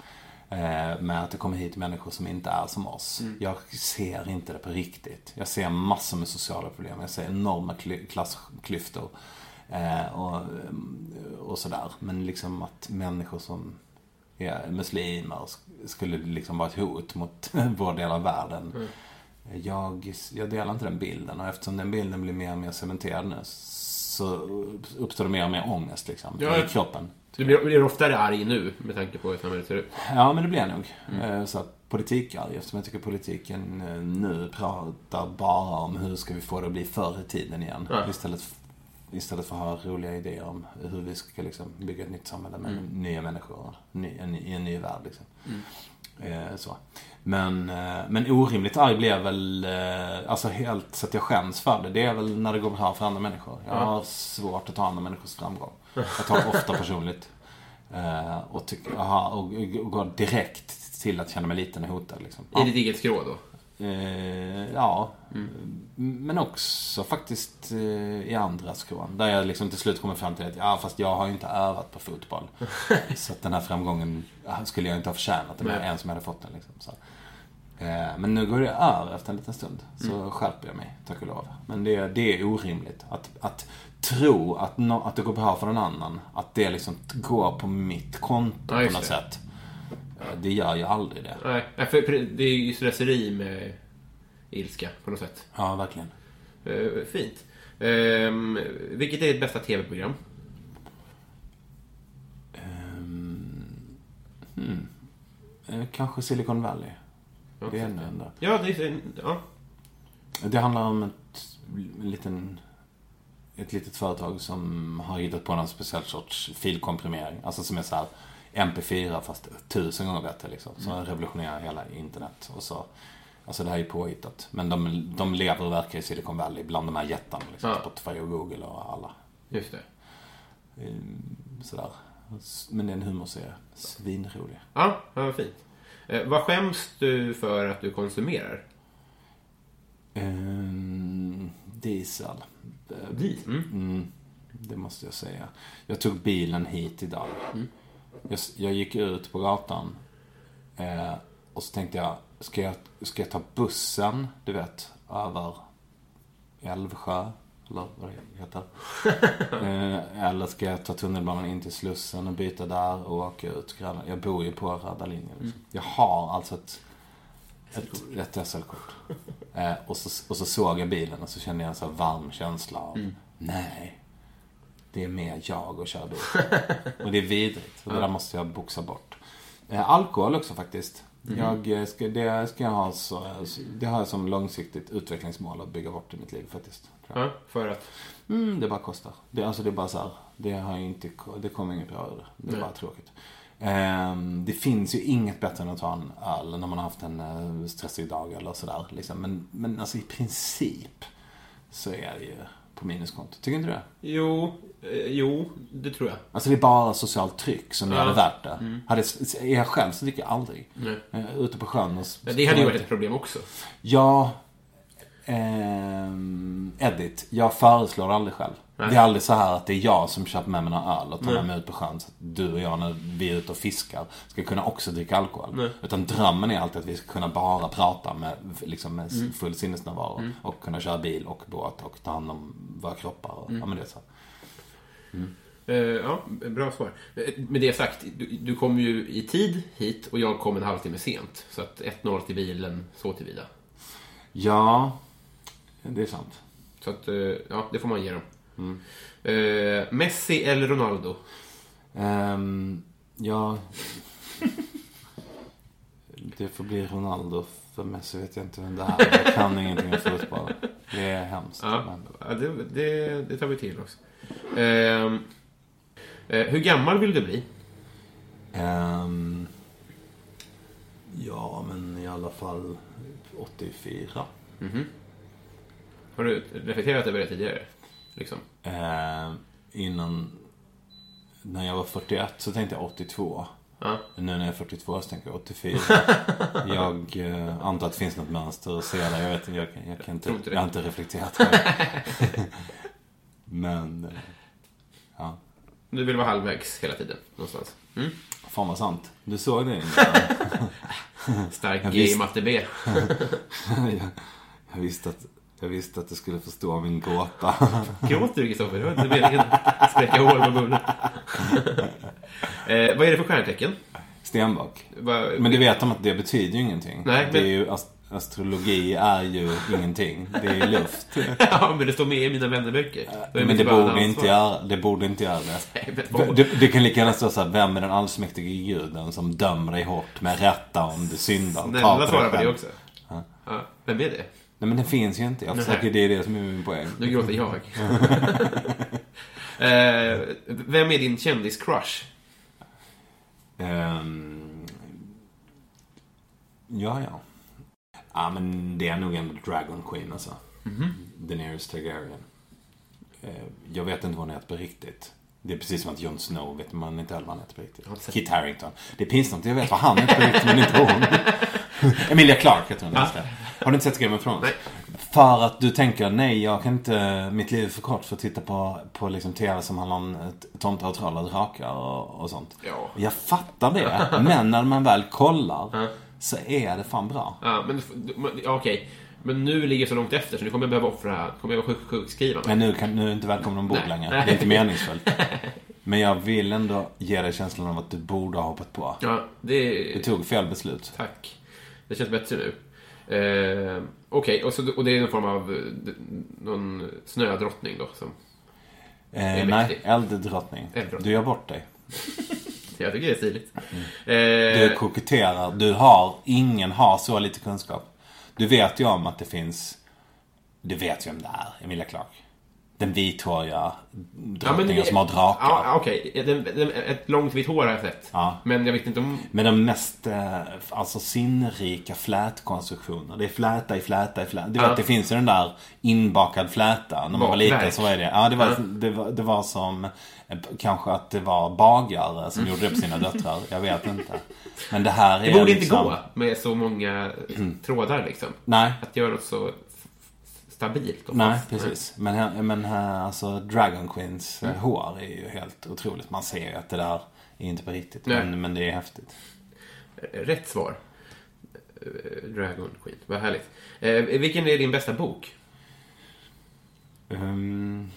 Speaker 2: med att det kommer hit människor som inte är som oss. Jag ser inte det på riktigt. Jag ser massor med sociala problem. Jag ser enorma kly- klassklyftor. Eh, och, eh, och sådär. Men liksom att människor som är muslimer sk- skulle liksom vara ett hot mot vår del av världen. Jag, jag delar inte den bilden och eftersom den bilden blir mer och mer cementerad nu så uppstår det mer och mer ångest liksom i kroppen.
Speaker 1: Du blir, blir oftare arg nu med tanke på hur samhället ser ut.
Speaker 2: Ja, men det blir jag nog. Mm. Så att politikarg, eftersom jag tycker politiken eh, nu pratar bara om hur ska vi få det att bli förr i tiden igen.
Speaker 1: Ja.
Speaker 2: Istället, istället för att ha roliga idéer om hur vi ska liksom bygga ett nytt samhälle med nya människor ny, en, i en ny värld. Liksom. Eh, så. Men, eh, men orimligt arg blir jag väl, eh, alltså helt så att jag skäms för det. Det är väl när det går bra för andra människor. Jag har svårt att ta andra människors framgång. Jag tar det ofta personligt. Eh, och, tycker, aha, och, och går direkt till att känna mig liten och hotad. Liksom.
Speaker 1: I ditt eget skrå då?
Speaker 2: Eh, ja. Men också faktiskt eh, i andra skrån. Där jag liksom till slut kommer fram till att ja, fast jag har ju inte övat på fotboll. så att den här framgången skulle jag inte ha förtjänat. Det var en som hade fått den. Liksom, så. Eh, men nu går det över efter en liten stund. Så skärper jag mig, tack och lov. Men det, det är orimligt. Att, att tro att, nå- att det går bra för någon annan. Att det liksom går på mitt konto
Speaker 1: Ja,
Speaker 2: på något
Speaker 1: det.
Speaker 2: sätt. Det gör ju aldrig det.
Speaker 1: Nej, för det är ju slöseri med ilska på något sätt.
Speaker 2: Ja, verkligen.
Speaker 1: Eh, fint. Ehm, vilket är ditt bästa tv-program?
Speaker 2: Eh, Kanske Silicon Valley. Det är det enda.
Speaker 1: Ja, det är... Ja.
Speaker 2: Det handlar om ett, en liten, ett litet företag som har hittat på någon speciell sorts filkomprimering. Alltså som är så här MP4 fast tusen gånger bättre liksom. Som revolutionerar hela internet. Och så, alltså det här är ju påhittat. Men de, de lever och verkar i Silicon Valley bland de här jättarna. Liksom,
Speaker 1: Ja.
Speaker 2: Spotify och Google och alla.
Speaker 1: Just det.
Speaker 2: Sådär. Men det är en humorserie. Svinrolig.
Speaker 1: Ja, ja vad fint. Eh, vad skäms du för att du konsumerar?
Speaker 2: Ehm, diesel. Eh,
Speaker 1: Dit? Mm.
Speaker 2: Mm, det måste jag säga. Jag tog bilen hit idag. Jag, jag gick ut på gatan. Eh, och så tänkte jag, ska jag, ska jag ta bussen, du vet, över Älvsjö? Eller vad det heter. eh, eller ska jag ta tunnelbanan in till Slussen och byta där och åka ut? Gröna- Jag bor ju på röda linjen. Liksom. Jag har alltså ett ett, ett SL-kort. Eh, och, så, och så såg jag bilen och så kände jag en så varm känsla av,
Speaker 1: Mm.
Speaker 2: nej, det är mer jag och kör bil. och det är vidrigt. Och det där måste jag boxa bort. Eh, alkohol också faktiskt.
Speaker 1: Mhm.
Speaker 2: Jag eh, ska, det ska jag ha så, det har jag som långsiktigt utvecklingsmål att bygga bort i mitt liv faktiskt.
Speaker 1: Ja, för att...
Speaker 2: Mm, det bara kostar. Det, alltså det är bara så här, det har inte, det kommer inget bra ur det. Det är
Speaker 1: Nej.
Speaker 2: bara tråkigt. Ehm, det finns ju inget bättre än att ta en öl när man har haft en eh, stressig dag eller sådär. Liksom. Men, men alltså i princip så är det ju på minuskonto. Tycker inte du det?
Speaker 1: Jo, eh, jo, det tror jag.
Speaker 2: Alltså det är bara socialt tryck som
Speaker 1: Ja.
Speaker 2: gör det värt det. Hade, är jag själv så dricker jag aldrig.
Speaker 1: Nej.
Speaker 2: Eh, Ute på sjön och...
Speaker 1: Men det hade ju varit ett problem också.
Speaker 2: Ja, ehm, Edit. Jag föreslår det aldrig själv.
Speaker 1: Nej.
Speaker 2: Det är aldrig så här att det är jag som köper med mig några öl och tar med mig ut på sjön. Så att du och jag när vi är ute och fiskar ska kunna också dricka alkohol.
Speaker 1: Nej.
Speaker 2: Utan drömmen är alltid att vi ska kunna bara prata med, liksom, med
Speaker 1: Mm.
Speaker 2: full sinnesnärvaro. Och kunna köra bil och båt och ta hand om våra kroppar. Och,
Speaker 1: Mm.
Speaker 2: ja, men det är så.
Speaker 1: Eh, ja, bra svar. Eh, Med det sagt, du, du kom ju i tid hit och jag kom en halvtimme sent. Så att 1-0 till bilen, så tillvida.
Speaker 2: Ja, det är sant.
Speaker 1: Så att, eh, ja, det får man ge dem. Eh, Messi eller Ronaldo?
Speaker 2: Ehm, ja... det får bli Ronaldo. För Messi vet jag inte vem det är. Jag kan ingenting om fotboll. Det är hemskt.
Speaker 1: Ja,
Speaker 2: Men,
Speaker 1: ja det, det, det tar vi till också. Eh, eh, hur gammal vill du bli?
Speaker 2: ehm, ja, men i alla fall 84.
Speaker 1: Har du reflekterat över det tidigare? Liksom.
Speaker 2: Ehm, innan... När jag var 41 så tänkte jag 82.
Speaker 1: Ja.
Speaker 2: Nu när jag är 42 så tänker jag 84. jag eh, antar att det finns något mönster att se där. Jag vet inte, jag, jag, kan inte, jag har inte reflekterat. Men, eh, ja.
Speaker 1: Du vill vara halvvägs hela tiden, någonstans. Mm.
Speaker 2: Fan vad sant. Du såg det.
Speaker 1: Stark G i matte B.
Speaker 2: jag, jag, visste att, jag visste att du skulle förstå min gåta.
Speaker 1: Gråter du, Kristoffer? Det var inte meningen att spräcka hål på munnen. eh, vad är det för stjärntecken?
Speaker 2: Stenbock.
Speaker 1: Vad-
Speaker 2: Men du vet om att det betyder ju ingenting.
Speaker 1: Nej,
Speaker 2: det är
Speaker 1: men-
Speaker 2: ju, ast- astrologi är ju ingenting. Det är ju luft.
Speaker 1: ja, men det står med i mina vännerböcker.
Speaker 2: Men det borde, inte göra, det borde inte göra det.
Speaker 1: Nej,
Speaker 2: Det, det kan lika gärna stå såhär, vem är den allsmäktige guden som dömer dig hårt med rätta om du syndar?
Speaker 1: Snälla svara på det också. Ja, vem är det?
Speaker 2: Nej men den finns ju inte. Jag försöker, det är det som är min poäng.
Speaker 1: Nu gråter jag. eh, vem är din kändis-crush?
Speaker 2: Ehm, ja, ja. Ja, men det är nog ändå Dragon Queen alltså.
Speaker 1: Mhm.
Speaker 2: Daenerys Targaryen. Eh, jag vet inte vad hon heter på riktigt. Det är precis som att Jon Snow vet man inte heller vad han heter på riktigt. Kit Harington. Det är pinsamt, jag vet vad han heter på riktigt men inte hon. Emilia Clarke heter hon. det. Har du inte sett Game of Thrones?
Speaker 1: Nej.
Speaker 2: För att du tänker, nej jag kan inte, mitt liv är för kort för att titta på, på liksom tv som handlar om eh, tomtar och troll och drakar och, och sånt.
Speaker 1: Ja.
Speaker 2: Jag fattar det, men när man väl kollar så är det fan bra.
Speaker 1: Ja, men ja, okej. Men nu ligger jag så långt efter så nu kommer jag behöva offra, kommer jag vara sjuk, sjukskriva mig.
Speaker 2: Men nu, kan, nu är inte välkommen ombord
Speaker 1: Nej.
Speaker 2: längre. Det är inte meningsfullt. Men jag vill ändå ge dig känslan av att du borde ha hoppat på.
Speaker 1: Ja, det...
Speaker 2: Du tog fel beslut.
Speaker 1: Tack. Det känns bättre nu. Eh, Okej, och, så- och det är någon form av eh, någon snödrottning då som...
Speaker 2: Eh, nej, elddrottning.
Speaker 1: Elddrottning.
Speaker 2: Du gör bort dig.
Speaker 1: Jag tycker det är stiligt.
Speaker 2: Du
Speaker 1: Eh,
Speaker 2: koketterar. Du har, ingen har så lite kunskap. Du vet ju om att det finns, du vet ju vem det är, Emilia Clarke. Den vithåriga drottningen
Speaker 1: det-
Speaker 2: som har drakar.
Speaker 1: Ja, ja, okej. Den- Ett långt vitt hår har jag sett.
Speaker 2: Ja.
Speaker 1: Men jag vet inte om...
Speaker 2: Med de mest eh, alltså sinnrika flätkonstruktioner. Det är fläta i fläta i fläta. Du
Speaker 1: Ja.
Speaker 2: vet, det finns ju den där inbakad fläta. När man var
Speaker 1: Bakverk.
Speaker 2: liten så var det Ja, det var,
Speaker 1: Ja.
Speaker 2: det var, det var som eh, kanske att det var bagare som gjorde det på sina döttrar. Jag vet inte. Men det här är
Speaker 1: Det borde inte
Speaker 2: liksom,
Speaker 1: gå med så många trådar liksom.
Speaker 2: Nej,
Speaker 1: Att göra något så stabilt och
Speaker 2: Nej,
Speaker 1: fast.
Speaker 2: precis. Men, men alltså Dragon Queens mm. hår är ju helt otroligt. Man ser ju att det där är inte på riktigt.
Speaker 1: Nej.
Speaker 2: Men, men det är häftigt.
Speaker 1: Rätt svar. Eh, Dragon Queen. Vad härligt. Eh, vilken är din bästa bok?
Speaker 2: Ehm,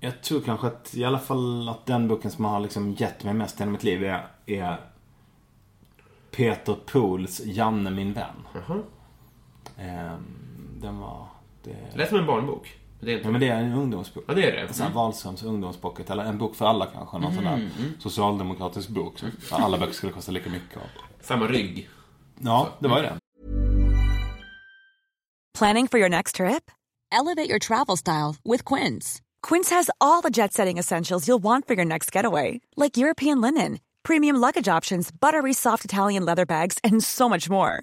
Speaker 2: jag tror kanske att i alla fall att den boken som har liksom gett mig mest genom mitt liv är, är Peter Pools Janne min vän.
Speaker 1: Jaha.
Speaker 2: Ehm, den var... Det...
Speaker 1: Det lät som en barnbok. Men det är inte.
Speaker 2: Ja, men det är en ungdomsbok.
Speaker 1: Ja, det är det.
Speaker 2: Sån här
Speaker 1: Mm.
Speaker 2: Wahlströms ungdomspocket. Eller en bok för alla kanske. Någon sån där socialdemokratisk bok. Så alla böcker skulle kosta lika mycket.
Speaker 1: Samma rygg.
Speaker 2: Ja, det var ju det.
Speaker 3: Planning for your next trip?
Speaker 4: Elevate your travel style with Quince.
Speaker 3: Quince has all the jet setting essentials you'll want for your next getaway, like European linen, premium luggage options, buttery soft Italian leather bags, and so much more.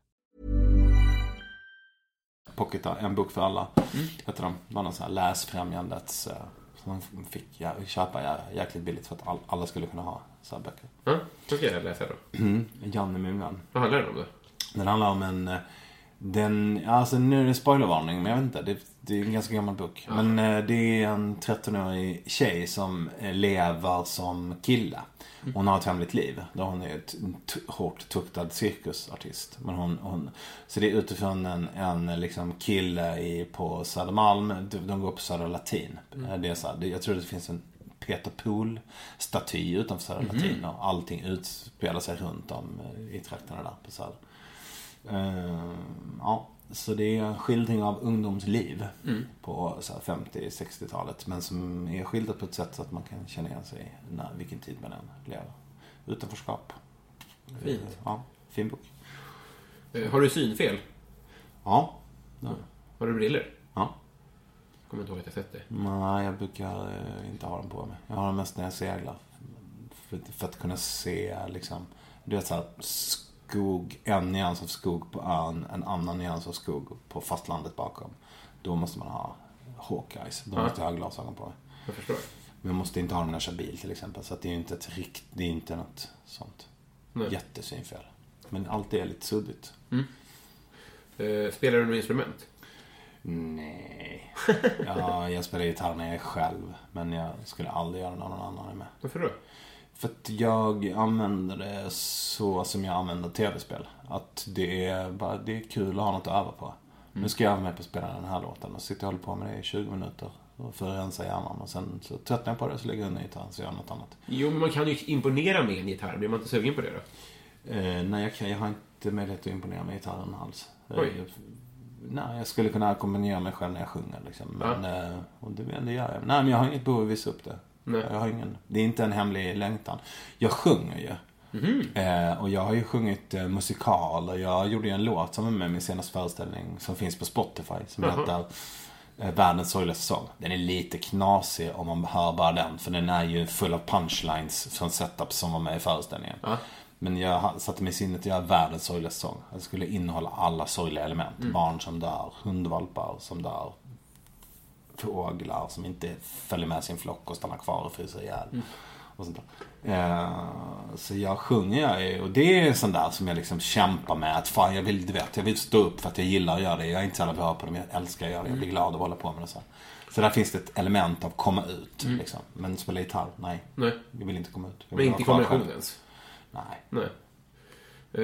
Speaker 2: Pocketar, en bok för alla. Heter de. Det var någon sån här läsfrämjandets... eh, Som man fick köpa jäkligt billigt för att all, alla skulle kunna ha så här böcker.
Speaker 1: Ja, då ska jag läsa då.
Speaker 2: Janne min vän.
Speaker 1: Vad handlar det om då?
Speaker 2: Den handlar om en... Den, alltså nu är det spoilervarning, men jag vet inte. Det, det är en ganska gammal bok. Men eh, det är en 13-årig tjej som eh, lever som kille. Hon har ett hemligt liv. Där hon är ett hårt tuktad cirkusartist. Men hon, hon, så det är utifrån en, en liksom kille i, på Södermalm. De, går på Södra Latin. Eh, Det är så här, det, jag tror det finns en Peter Pool-staty utanför Södra Latin. Och allting utspelar sig runt om i trakterna där på Söder. Eh, ja, så det är en skildring av ungdomsliv på så här 50-60-talet. Men som är skildrat på ett sätt så att man kan känna igen sig när, vilken tid man än lever. Utanförskap.
Speaker 1: Fint.
Speaker 2: Eh, Ja, fin bok.
Speaker 1: Eh, Har du synfel?
Speaker 2: Ja. ja.
Speaker 1: Har du briller?
Speaker 2: ja.
Speaker 1: Kommer inte ihåg att jag sett det.
Speaker 2: Nej, jag brukar eh, inte ha dem på mig. Jag har dem mest när jag seglar. För, för att kunna se liksom, du vet såhär skog, en nyans av skog på ön, en annan nyans av skog på fastlandet bakom. Då måste man ha Hawkeyes. Då måste jag ha glasögon på mig.
Speaker 1: Jag förstår.
Speaker 2: Men jag måste inte ha dem när jag kör bil till exempel. Så det är ju inte ett rikt, det är inte något sånt
Speaker 1: Nej.
Speaker 2: jättesynfel. Men allt är lite suddigt.
Speaker 1: Eh, spelar du något instrument?
Speaker 2: Nej. Ja, jag spelar gitarr när jag är själv. Men jag skulle aldrig göra det när någon annan är med.
Speaker 1: Varför då?
Speaker 2: För att jag använder det så som jag använder tv-spel. Att det är, bara, det är kul att ha något att öva på. Nu ska jag öva mig på att spela den här låten och sitter och håller på med det i 20 minuter. För att rensa hjärnan. Och sen så tröttnar jag på det så lägger jag undan gitarren så gör jag något annat.
Speaker 1: Jo, men man kan ju imponera med en gitarr. Blir man inte sugen på det då?
Speaker 2: Eh, nej, jag, kan, jag har inte möjlighet att imponera med gitarren alls. Eh,
Speaker 1: Oj.
Speaker 2: jag, nej, jag skulle kunna ackompanjera mig själv när jag sjunger. Liksom. Men, eh, och det, det gör jag. Nej, men jag har inget behov av att visa upp det.
Speaker 1: Nej.
Speaker 2: Jag har ingen, det är inte en hemlig längtan. Jag sjunger ju. Eh, och jag har ju sjungit eh, musikaler. Jag gjorde ju en låt som är med i min senaste föreställning som finns på Spotify. Som
Speaker 1: Jaha.
Speaker 2: heter eh, Världens sorgligaste sång. Den är lite knasig om man hör bara den. För den är ju full av punchlines från setup som var med i föreställningen.
Speaker 1: Ja.
Speaker 2: Men jag satte mig i sinnet att göra världens sorgligaste sång. Det skulle innehålla alla sorgliga element. Barn som dör, hundvalpar som dör. Fåglar som inte följer med sin flock och stannar kvar och fryser ihjäl. Och sånt. Eh, så jag sjunger jag och det är en sån där som jag liksom kämpar med. Att fan jag vill, du vet, jag vill stå upp för att jag gillar att göra det. Jag är inte så jävla bra på det men jag älskar att göra det. Jag blir glad av att hålla på med det. Så, så där finns det ett element av komma ut. Liksom. Men spela gitarr, nej.
Speaker 1: Nej.
Speaker 2: Jag vill inte komma ut.
Speaker 1: Men inte i kombination ens?
Speaker 2: Nej.
Speaker 1: Nej. Eh,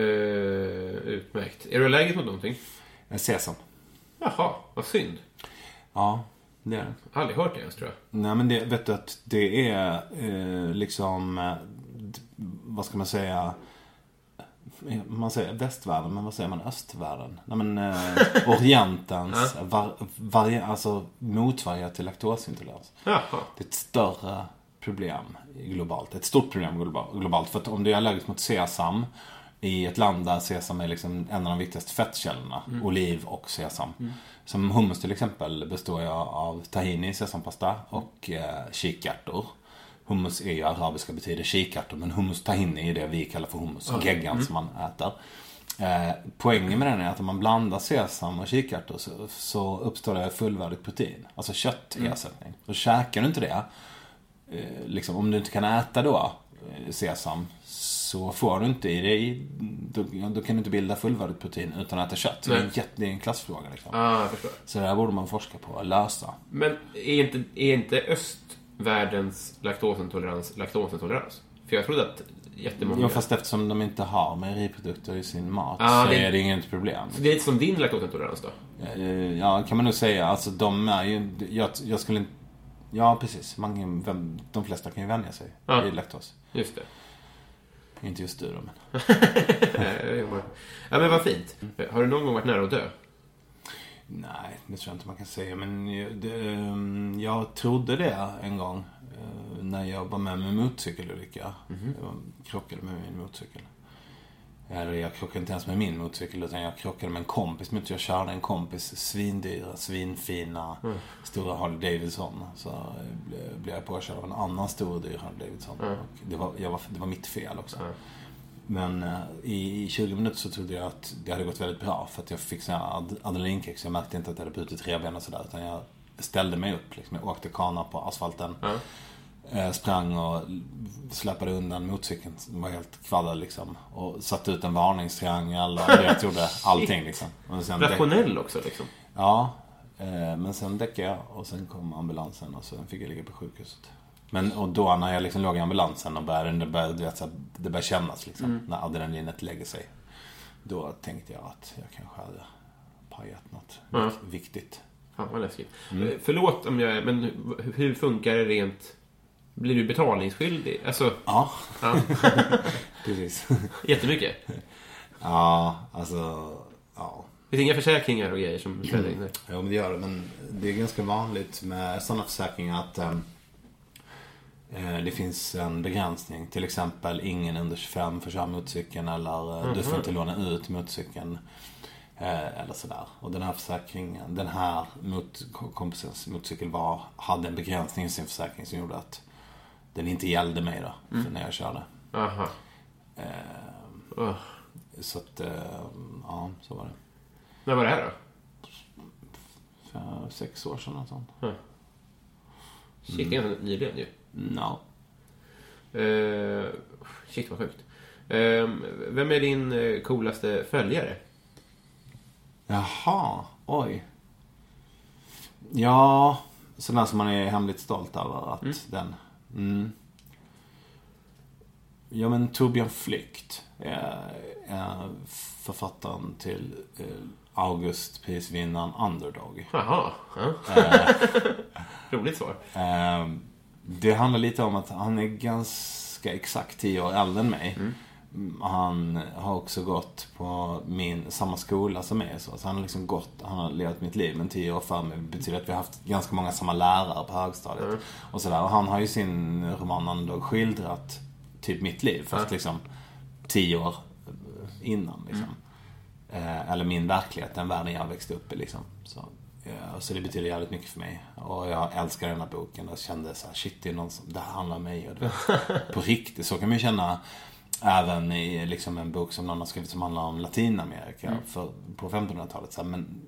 Speaker 1: utmärkt. Är du allergisk mot någonting?
Speaker 2: Eh, Sesam.
Speaker 1: Jaha, vad synd.
Speaker 2: Ja, det är det.
Speaker 1: Aldrig hört det ens tror jag.
Speaker 2: Nej men det, vet du att det är eh, liksom, eh, vad ska man säga? Man säger västvärlden, men vad säger man östvärlden? Nej men eh, Orientens var, varje, alltså motsvarighet till laktosintolerans.
Speaker 1: Jaha.
Speaker 2: Det är ett större problem globalt. Ett stort problem globa- globalt. För att om du är allergisk mot sesam I ett land där sesam är liksom en av de viktigaste fettkällorna. Oliv och sesam. Som hummus till exempel består ju av tahini, sesampasta och eh, kikärtor. Hummus är ju arabiska betyder kikärtor men hummus tahini är det vi kallar för hummus. Geggan som man äter. Eh, poängen med den är att om man blandar sesam och kikärtor så, så uppstår det fullvärdigt protein. Alltså köttersättning. Och käkar du inte det, eh, liksom, om du inte kan äta då eh, sesam så får du inte i dig, då, då kan du inte bilda fullvärdigt protein utan att äta kött. Så det är, en, jätte, det är en klassfråga liksom.
Speaker 1: Ah, jag förstår.
Speaker 2: Så det här borde man forska på och lösa.
Speaker 1: Men är inte, är inte östvärldens laktosintolerans laktosintolerans? För jag trodde att jättemånga...
Speaker 2: Ja, fast eftersom de inte har mejeriprodukter i sin mat
Speaker 1: Ah,
Speaker 2: så
Speaker 1: det-
Speaker 2: är det inget problem.
Speaker 1: Så det är lite som din laktosintolerans då?
Speaker 2: Eh, Ja, kan man nog säga. Alltså de är ju, jag, jag skulle inte, ja precis. Man, de flesta kan ju vänja sig
Speaker 1: Ja.
Speaker 2: i laktos.
Speaker 1: Just det.
Speaker 2: Inte just du då, men.
Speaker 1: Ja, men vad fint. Har du någon gång varit nära att dö?
Speaker 2: Nej, det tror jag inte man kan säga. Men jag- det, ehm, jag trodde det en gång. eh, När jag var med med en motorcykelolycka. Jag krockade med min motorcykel. Eller jag krockade inte ens med min motorcykel utan jag krockade med en kompis. Men jag körde en kompis svindyra, svinfina, stora Harley Davidson. Så eh, blev- jag påkörd av en annan stor dyr Harley Davidson. Och det, var, var, det var mitt fel också. Men eh, i 20 minuter så trodde jag att det hade gått väldigt bra. För att jag fick här ad- adrenalinkick. Så jag märkte inte att jag hade brutit revben och sådär. Utan jag ställde mig upp. Liksom. Jag åkte kana på asfalten. Eh, sprang och släpade undan motorcykeln. Den var helt kvaddad liksom. Och satte ut en varningstriangel. Och jag gjorde allting liksom. Sen
Speaker 1: Rationell också liksom.
Speaker 2: Ja. Eh, men sen däckade jag och sen kom ambulansen och sen fick jag ligga på sjukhuset. Men och då när jag liksom låg i ambulansen och började, det började, vet, så här, det började kännas liksom. När adrenalinet lägger sig. Då tänkte jag att jag kanske hade pajat något
Speaker 1: Ja.
Speaker 2: viktigt.
Speaker 1: Fan vad läskigt. Eh, Förlåt om jag... Men hur funkar det rent... Blir du betalningsskyldig? Alltså,
Speaker 2: Ja,
Speaker 1: ja,
Speaker 2: precis.
Speaker 1: jättemycket.
Speaker 2: ja, alltså, ja.
Speaker 1: Det finns inga försäkringar och grejer som träder in.
Speaker 2: Ja, men det gör det. Men det är ganska vanligt med sådana försäkringar att ehm, eh, det finns en begränsning. Till exempel ingen under 25 får köra motorcykeln eller eh, du får inte låna ut motorcykeln. Eh, eller sådär. Och den här försäkringen, den här mot, kompisens motorcykel var, hade en begränsning i sin försäkring som gjorde att den inte gällde mig då, för när jag körde.
Speaker 1: Aha. Ugh.
Speaker 2: Så att, eh, ja, så var det.
Speaker 1: När var det här då?
Speaker 2: För sex år sedan något sånt.
Speaker 1: Shit, det är ganska nyligen ju.
Speaker 2: No.
Speaker 1: Uh, shit vad sjukt. Eh, vem är din eh, coolaste följare?
Speaker 2: Jaha, oj. Ja, sådär som man är hemligt stolt över att den... Mm. Ja men Torbjörn Flykt är, författaren till eh, Augustprisvinnaren Underdog.
Speaker 1: Jaha. Ja. Roligt svar.
Speaker 2: Eh, det handlar lite om att han är ganska exakt tio år äldre än mig. Mm, Han har också gått på min, samma skola som mig. Så så han har liksom gått, han har levt mitt liv men tio år före mig. Det betyder att vi har haft ganska många samma lärare på högstadiet. Och sådär. Och han har ju sin roman Underdog skildrat typ mitt liv. Fast liksom tio år innan liksom. Eh, eller min verklighet, den världen jag växte upp i liksom. Så, ja, så det betyder jävligt mycket för mig. Och jag älskar den här boken och kände så här, shit det är någon som, det här handlar om mig. Och du vet, på riktigt, så kan man ju känna även i liksom en bok som någon har skrivit som handlar om Latinamerika för, på 1500-talet. Så här, men,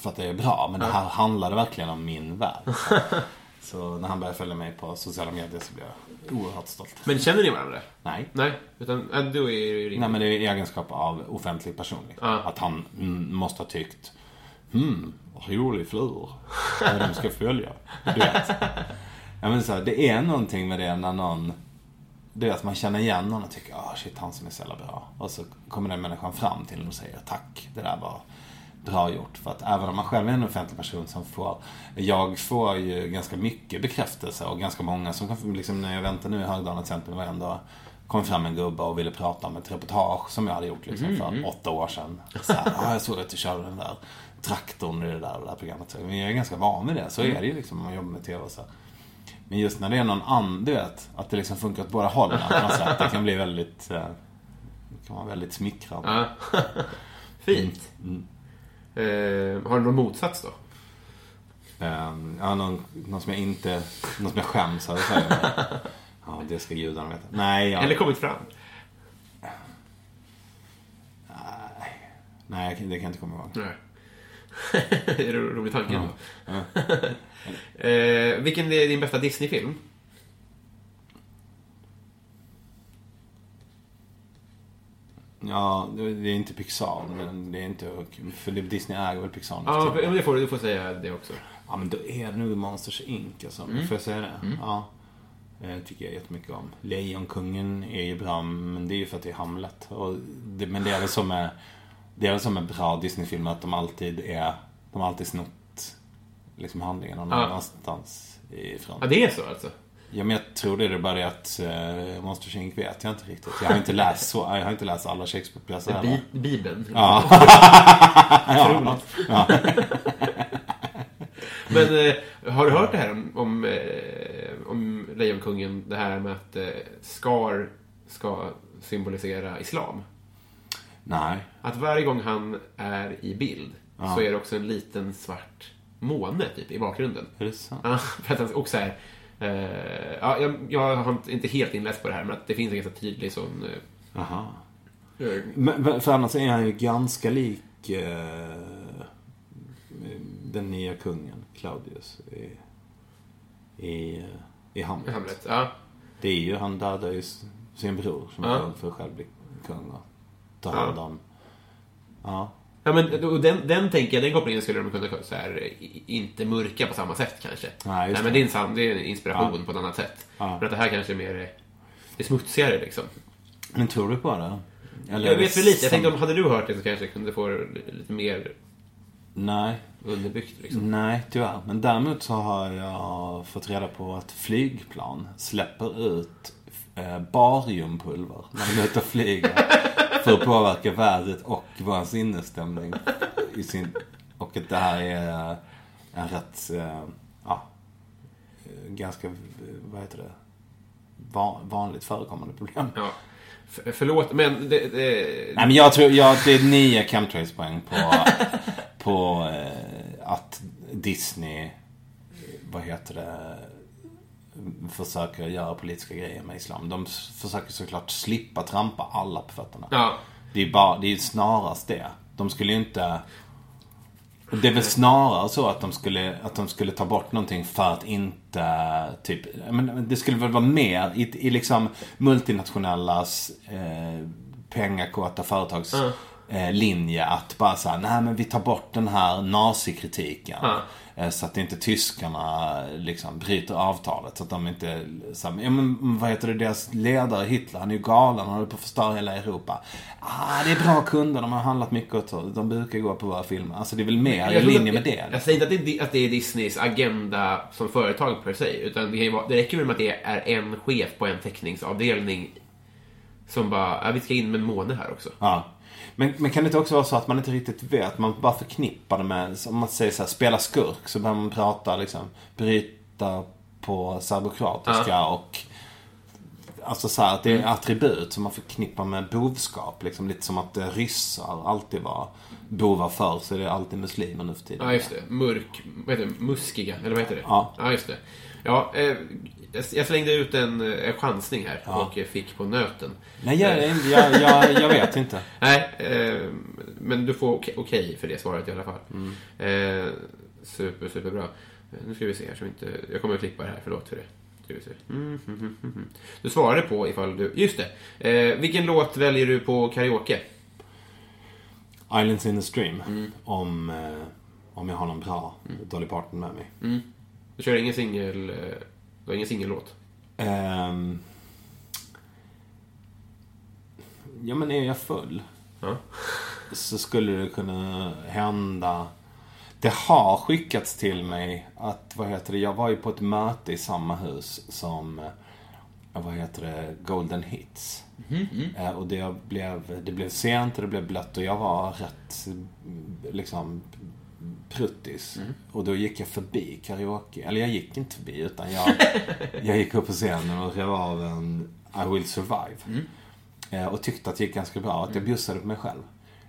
Speaker 2: för att det är bra, men det här handlade verkligen om min värld. Så, så när han började följa mig på sociala medier så blev jag oerhört stolt.
Speaker 1: Men känner ni varandra?
Speaker 2: Nej.
Speaker 1: Nej, utan äh, då är rimligt.
Speaker 2: Nej men det är i egenskap av offentlig person. Liksom.
Speaker 1: Ja.
Speaker 2: Att han mm, måste ha tyckt Hmm, rolig flur. Vad de ska följa. Du vet. Ja, men så det är någonting med det när någon du vet, man känner igen någon och tycker ah shit, han som är så jävla bra. Och så kommer den människan fram till en och säger tack, det där var bra gjort. För att även om man själv är en offentlig person som får, jag får ju ganska mycket bekräftelse och ganska många som liksom när jag väntar nu i Högdalen till exempel var ändå kom fram en gubbe och ville prata om ett reportage som jag hade gjort liksom för åtta år sedan. Så här, ah, jag såg att du körde den där traktorn i det där, det där programmet. Men jag är ganska van vid det. Så är det ju liksom om man jobbar med TV och så. Men just när det är någon annan, du vet, att det liksom funkar åt båda hållen sätt. Det kan bli väldigt, eh, kan vara väldigt smickrande.
Speaker 1: Ja. Fint.
Speaker 2: Mm.
Speaker 1: Eh, har du någon motsats då?
Speaker 2: Ehm, ja, någon, någon som jag inte, någon som jag skäms över Ja, det ska gudarna veta. Nej, jag,
Speaker 1: Eller kommit fram?
Speaker 2: nej, det kan jag inte komma ihåg.
Speaker 1: Nej. det är en rolig tanke ändå. eh, vilken är din bästa Disney-film?
Speaker 2: Ja, det det är inte Pixar, men det är inte... För det- Disney äger väl Pixar
Speaker 1: Ja, men det får du du får säga det också.
Speaker 2: Ja, men då är det nog Monsters Inc. Alltså.
Speaker 1: Mm.
Speaker 2: Får jag säga det? Ja. Det tycker jag jättemycket om. Lejonkungen är ju bra, men det är ju för att det är Hamlet. Och det, men det är väl som med, det är väl som med bra Disney-filmer att de alltid är, de har alltid snott liksom handlingen någon
Speaker 1: Ja.
Speaker 2: annanstans ifrån.
Speaker 1: Ja, det är så alltså?
Speaker 2: Ja, men jag tror det är bara det att uh, Monsters Inc. vet jag inte riktigt. Jag har inte läst så, jag har inte läst alla Shakespeare-pjäser.
Speaker 1: Bi- Bibeln?
Speaker 2: Ja.
Speaker 1: ja. ja. Men eh, har du hört det här om, om, eh, om Lejonkungen? Det här med att eh, Scar ska symbolisera islam.
Speaker 2: Nej.
Speaker 1: Att varje gång han är i bild så är det också en liten svart måne typ i bakgrunden.
Speaker 2: Är det sant?
Speaker 1: Ja, för att han, och så här, eh, ja, jag, jag har inte- helt inläst på det här, men att det finns en ganska tydlig sån... Eh,
Speaker 2: Aha.
Speaker 1: eh,
Speaker 2: Men, för annars är han ju ganska lik eh, den nya kungen, Claudius, i, i, i Hamlet.
Speaker 1: Hamlet. Ja.
Speaker 2: Det är ju, han dödar ju sin bror som
Speaker 1: Ja.
Speaker 2: för själv bli kung och ta hand om. Ja.
Speaker 1: Ja, men och den, den tänker jag, den kopplingen skulle de kunna så här, inte mörka på samma sätt kanske.
Speaker 2: Nej, just
Speaker 1: men
Speaker 2: det.
Speaker 1: är en, det är en inspiration
Speaker 2: Ja.
Speaker 1: på ett annat sätt.
Speaker 2: Ja.
Speaker 1: Men att det här kanske är mer det är smutsigare liksom.
Speaker 2: Men tror du på det? Eller
Speaker 1: jag vet för lite. Jag tänkte om hade du hört det så kanske jag kunde få lite mer
Speaker 2: Nej.
Speaker 1: underbyggt. Liksom.
Speaker 2: Nej, tyvärr. Men däremot så har jag fått reda på att flygplan släpper ut eh, bariumpulver när de är ute och flyger. för att påverka vädret och vår sinnesstämning. I sin, och att det här är en rätt, eh, ja, eh, ganska, eh, vad heter det, van, vanligt förekommande problem.
Speaker 1: Ja. F- förlåt, men det, det,
Speaker 2: Nej men jag tror, jag, det är nio chemtrails-poäng på, på eh, att Disney, eh, vad heter det, försöker göra politiska grejer med islam. De försöker såklart slippa trampa alla på fötterna.
Speaker 1: ja.
Speaker 2: Det är bara, det är snarast det. De skulle ju inte... Det är väl snarare så att de skulle, att de skulle ta bort någonting för att inte, typ, men det skulle väl vara mer i, i liksom multinationellas eh, pengakåta företags eh, linje att bara säga nej men vi tar bort den här nazikritiken. Eh, Så att inte tyskarna liksom bryter avtalet. Så att de inte, så här, ja, men vad heter det, deras ledare Hitler, han är ju galen, han håller på att förstöra hela Europa. Ah, det är bra kunder, de har handlat mycket åt oss. De brukar gå på våra filmer. Alltså det är väl mer i linje
Speaker 1: att-
Speaker 2: med det.
Speaker 1: Jag säger inte att det, är, att det är Disneys agenda som företag per se. Utan det, vara, det räcker väl med att det är en chef på en teckningsavdelning som bara, ja, vi ska in med en måne här också.
Speaker 2: Ja. Men, men kan det inte också vara så att man inte riktigt vet? Man bara förknippar det med, om man säger så här, spela skurk. Så börjar man prata liksom, bryta på serbokroatiska och Alltså så här, att det är attribut som man förknippar med bovskap. Liksom lite som att eh, ryssar alltid var bovar förr, så är det alltid muslimer nu för tiden.
Speaker 1: Ja, just det. Mörk, vad heter det? Muskiga, eller vad heter det?
Speaker 2: Ja.
Speaker 1: Ja, just det. Ja, eh, jag- slängde ut en, eh, en chansning här och eh, fick på nöten.
Speaker 2: Nej, jag, jag, jag, jag vet inte.
Speaker 1: Nej, eh, men du får okej okej för det svaret i alla fall.
Speaker 2: Mm.
Speaker 1: Eh, super, superbra. Eh, Nu ska vi se här så inte... Jag kommer att klippa det här, förlåt för det. Mm, mm, mm, mm. Du svarade på ifall du... Just det. Eh, vilken låt väljer du på karaoke?
Speaker 2: Islands in the Stream.
Speaker 1: Mm.
Speaker 2: Om, eh, om jag har någon bra Dolly Parton med mig.
Speaker 1: Du kör ingen singel... eh, Du har ingen singellåt?
Speaker 2: Ehm, ja men är jag full
Speaker 1: Ja.
Speaker 2: så skulle det kunna hända. Det har skickats till mig att, vad heter det, jag var ju på ett möte i samma hus som, vad heter det, Golden Hits. Eh, Och det blev, det blev sent och det blev blött och jag var rätt, mm, liksom, pruttis. Och då gick jag förbi karaoke. Eller jag gick inte förbi utan jag, jag gick upp på scenen och rev av en I will survive. Eh, och tyckte att det gick ganska bra, att jag bjussade på mig själv.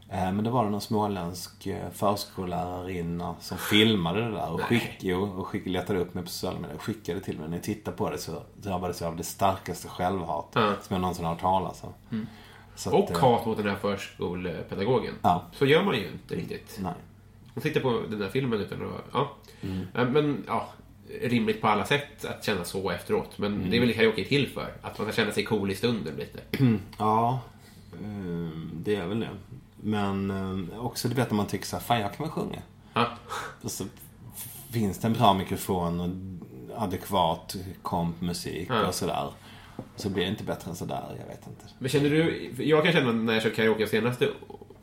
Speaker 2: Eh, men då var det någon småländsk eh, förskollärarinna som filmade det där och, skick, jo, och skick, letade upp mig på sociala medier och skickade till mig. När jag tittade på det så drabbades jag av det starkaste självhat
Speaker 1: Ja.
Speaker 2: som jag någonsin har hört talas om. Så att,
Speaker 1: Och
Speaker 2: eh,
Speaker 1: hat mot den här förskolepedagogen.
Speaker 2: Ja.
Speaker 1: Så gör man ju inte riktigt.
Speaker 2: Nej.
Speaker 1: Man tittar på den där filmen utan att... Ja.
Speaker 2: Mm.
Speaker 1: Eh, Men, ja. Rimligt på alla sätt att känna så efteråt. Men
Speaker 2: Mm.
Speaker 1: det är väl karaoke till för. Att man ska känna sig cool i stunden lite.
Speaker 2: Ja, eh, det är väl det. Men eh, också det vet när man tycker så här, fan jag kan väl sjunga.
Speaker 1: Ja.
Speaker 2: Och så finns det en bra mikrofon och adekvat kompmusik
Speaker 1: Ja.
Speaker 2: och sådär. Så blir det inte bättre än sådär, jag vet inte.
Speaker 1: Men känner du... Jag kan känna när jag kör karaoke senaste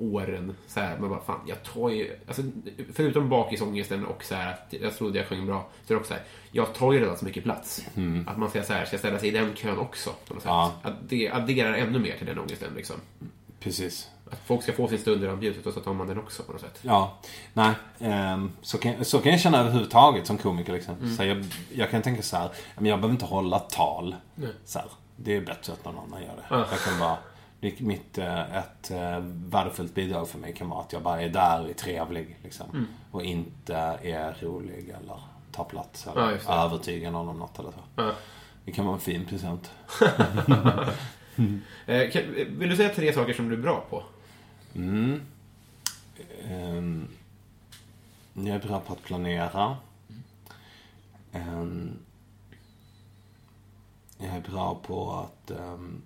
Speaker 1: åren så här, man bara fan, jag tar ju... Alltså, förutom bakisångesten och så här att jag trodde jag sjöng bra, så är det också så här, jag tar ju redan så mycket plats. Att man ska, så här, ska ställa sig i den kön också. På något sätt.
Speaker 2: Ja.
Speaker 1: Att det adderar ännu mer till den ångesten. Liksom.
Speaker 2: Precis.
Speaker 1: Att folk ska få sin stund i rampljuset och så tar man den också på något sätt.
Speaker 2: Ja, nej. ehm, så, kan, så kan jag känna överhuvudtaget som komiker. Liksom.
Speaker 1: Mm.
Speaker 2: Så jag, jag kan tänka så här, jag behöver inte hålla tal. Så här, det är bättre att någon annan gör det.
Speaker 1: Ja.
Speaker 2: Jag kan bara, det- mitt, eh, ett eh, värdefullt bidrag för mig kan vara att jag bara är där och är trevlig. Liksom,
Speaker 1: Mm.
Speaker 2: Och inte är rolig eller tar plats eller
Speaker 1: Ja,
Speaker 2: någon om något eller så.
Speaker 1: Ja.
Speaker 2: Det kan vara en fin present.
Speaker 1: Eh, kan, vill du säga tre saker som du är bra på?
Speaker 2: Ehm, jag är bra på att planera. Ehm, jag är bra på att ehm,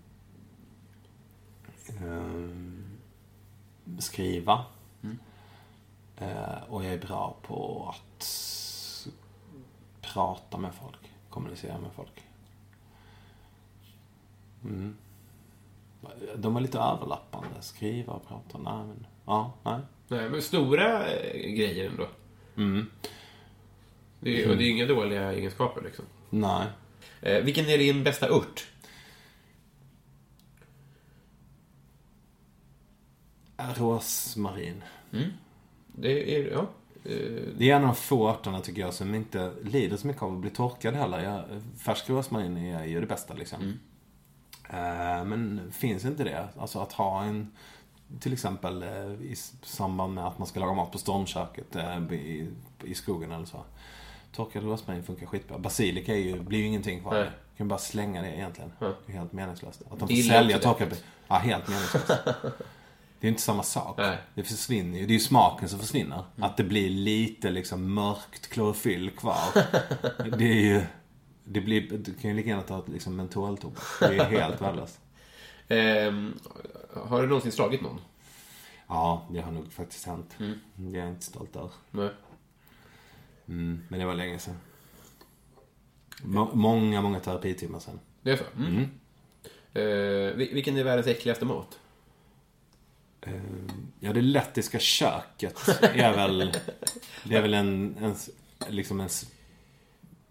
Speaker 2: skriva. Eh, och jag är bra på att prata med folk. Kommunicera med folk. Mm. De är lite överlappande. Skriva och prata. Nej, men... Ja, nej.
Speaker 1: Nej, men stora eh, grejer ändå.
Speaker 2: Mm.
Speaker 1: Det är, och det är inga dåliga egenskaper liksom.
Speaker 2: Nej.
Speaker 1: Eh, vilken är din bästa ört?
Speaker 2: Rosmarin.
Speaker 1: Det är, ja. Eh,
Speaker 2: Det är en av få örterna tycker jag som inte lider så mycket av att bli torkad heller. Jag, färsk rosmarin är ju det bästa liksom. Eh, men finns inte det, alltså att ha en till exempel eh, i samband med att man ska laga mat på stormköket i, i skogen eller så. Torkad rosmarin funkar skitbra. Basilika är ju, blir ju ingenting kvar.
Speaker 1: Nej.
Speaker 2: Du kan bara slänga det egentligen. Det är helt meningslöst. Att de får sälja torkad... Ja, helt meningslöst. Det är inte samma sak.
Speaker 1: Nej.
Speaker 2: Det försvinner ju. Det är ju smaken som försvinner. Att det blir lite liksom mörkt klorofyll kvar. det är ju... Det, blir, du kan ju lika gärna ta liksom mentoltobak. Det är helt värdelöst.
Speaker 1: ehm, har du någonsin slagit någon?
Speaker 2: Ja, det har nog faktiskt hänt. Det är jag inte stolt över.
Speaker 1: Nej.
Speaker 2: Mm, men det var länge sedan. Må- många, många terapitimmar sedan.
Speaker 1: Det är så? Mm. Vil- vilken är världens äckligaste mat?
Speaker 2: Eh, Ja, det lettiska köket är väl... Det är väl en, en, liksom en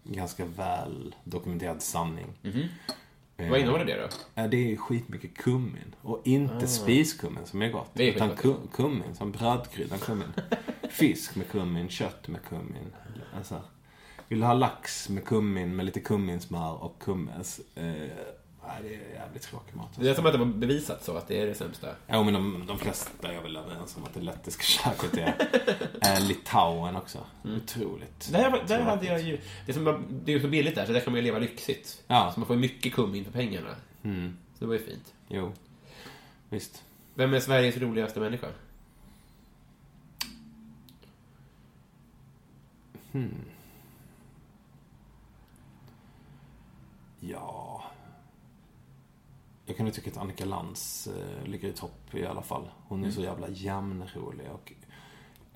Speaker 2: ganska väl dokumenterad sanning. Eh,
Speaker 1: Vad innehåller det då?
Speaker 2: Ja, det är skitmycket kummin. Och inte spiskummin som är gott.
Speaker 1: Ah. Det är
Speaker 2: utan kummin, som brödkryddan kummin. Fisk med kummin, kött med kummin. Alltså, vill du ha lax med kummin, med lite kumminsmör och kummins? Eh, nej, det är jävligt tråkig mat.
Speaker 1: Det är som att det var bevisat så att det är det sämsta.
Speaker 2: Ja, men de, de flesta är väl överens om att det lettiska köket är, är Litauen också. Otroligt.
Speaker 1: Där, där hade jag ju... Det är, som, det är ju så billigt där, så där kan man ju leva lyxigt.
Speaker 2: Ja.
Speaker 1: Så man får ju mycket kummin för pengarna. Så det var ju fint.
Speaker 2: Jo, visst.
Speaker 1: Vem är Sveriges roligaste människa?
Speaker 2: Ja... Jag kan ju tycka att Annika Lantz eh, ligger i topp i alla fall. Hon är så jävla jämnrolig och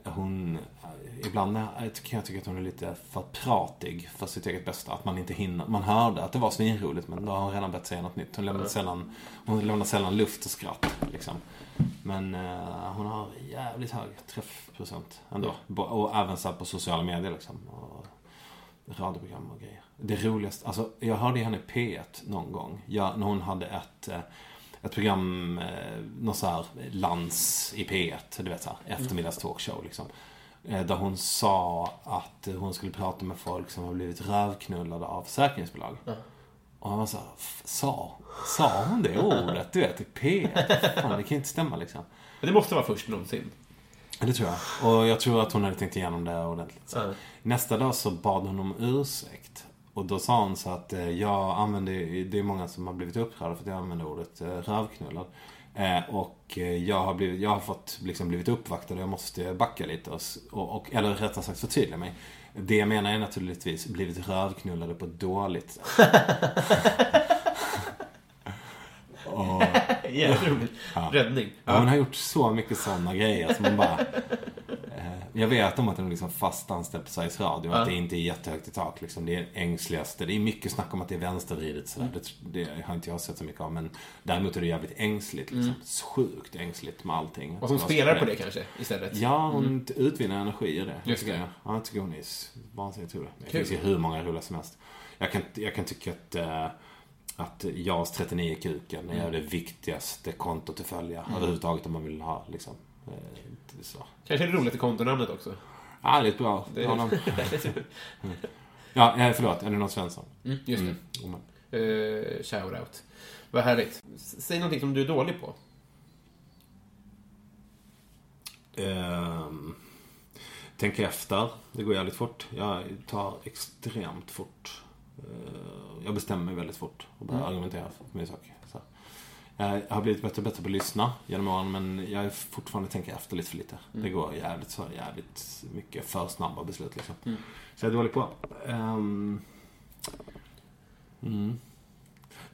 Speaker 2: hon... eh, Ibland är- kan jag tycka att hon är lite för pratig för sitt eget bästa. Att man inte hinner. Man hörde att det var svinroligt men då har hon redan börjat säga något nytt. Hon lämnar sällan, hon lämnar sällan luft och skratt. Liksom. Men eh, hon har jävligt hög träffprocent ändå. Och även så på sociala medier liksom. Och radioprogram och grejer. Det roligaste, alltså jag hörde henne i P1 någon gång. Ja, när hon hade ett, eh, ett program, eh, någon så här lands i P1, du vet så här, eftermiddagstalkshow liksom. Eh, Där hon sa att hon skulle prata med folk som har blivit rövknullade av försäkringsbolag. Och han var så här, "F- sa, sa hon det ordet? Du vet, i P1? Fan, det kan ju inte stämma liksom.
Speaker 1: Men det måste vara först någonsin.
Speaker 2: Ja, Det tror jag. Och jag tror att hon hade tänkt igenom det ordentligt.
Speaker 1: Ja.
Speaker 2: Nästa dag så bad hon om ursäkt. Och då sa hon så att eh, jag använde, det är många som har blivit upprörda för att jag använder ordet eh, rövknullad. Eh, och eh, jag har, blivit, jag har fått liksom blivit uppvaktad och jag måste backa lite. Och, och, eller rättare sagt förtydliga mig. Det jag menar är naturligtvis blivit rövknullade på ett dåligt sätt. och,
Speaker 1: Jävligt roligt. Räddning.
Speaker 2: Ja. Hon har gjort så mycket sådana grejer som man bara... Eh, jag vet om att hon är liksom fast anställd på Sveriges Radio. Att det inte är jättehögt i tak. Liksom. Det är ängsligaste. Det är mycket snack om att det är vänstervridet. sådär. Det, det har inte jag sett så mycket av. Men däremot är det jävligt ängsligt. Liksom. Sjukt ängsligt med allting.
Speaker 1: Och hon
Speaker 2: Så
Speaker 1: spelar på det kanske istället.
Speaker 2: Ja, hon utvinner energi i det.
Speaker 1: Just det.
Speaker 2: jag. Ja, jag tycker hon är vansinnigt rolig. Det finns ju hur många roliga som helst. Jag kan, jag kan tycka att, eh, att JAS 39 kuken
Speaker 1: Mm.
Speaker 2: är det viktigaste kontot att följa. Överhuvudtaget om man vill ha liksom. eh, så.
Speaker 1: Kanske är det roligt i kontonamnet också.
Speaker 2: Ja, det är ett bra.
Speaker 1: Det är...
Speaker 2: ja, eh, förlåt. Är det någon Svensson?
Speaker 1: mm, just det.
Speaker 2: Men.
Speaker 1: Uh, Shoutout. Vad härligt. Säg någonting som du är dålig på.
Speaker 2: Ehm, tänk efter. Det går jävligt fort. Jag tar extremt fort. Eh, jag bestämmer mig väldigt fort och börjar argumentera för min sak. Så. Jag har blivit bättre och bättre på att lyssna genom åren men jag är fortfarande tänker efter lite för lite. Det går jävligt, så jävligt mycket för snabba beslut liksom. Så jag är dålig på. Ehm, mm.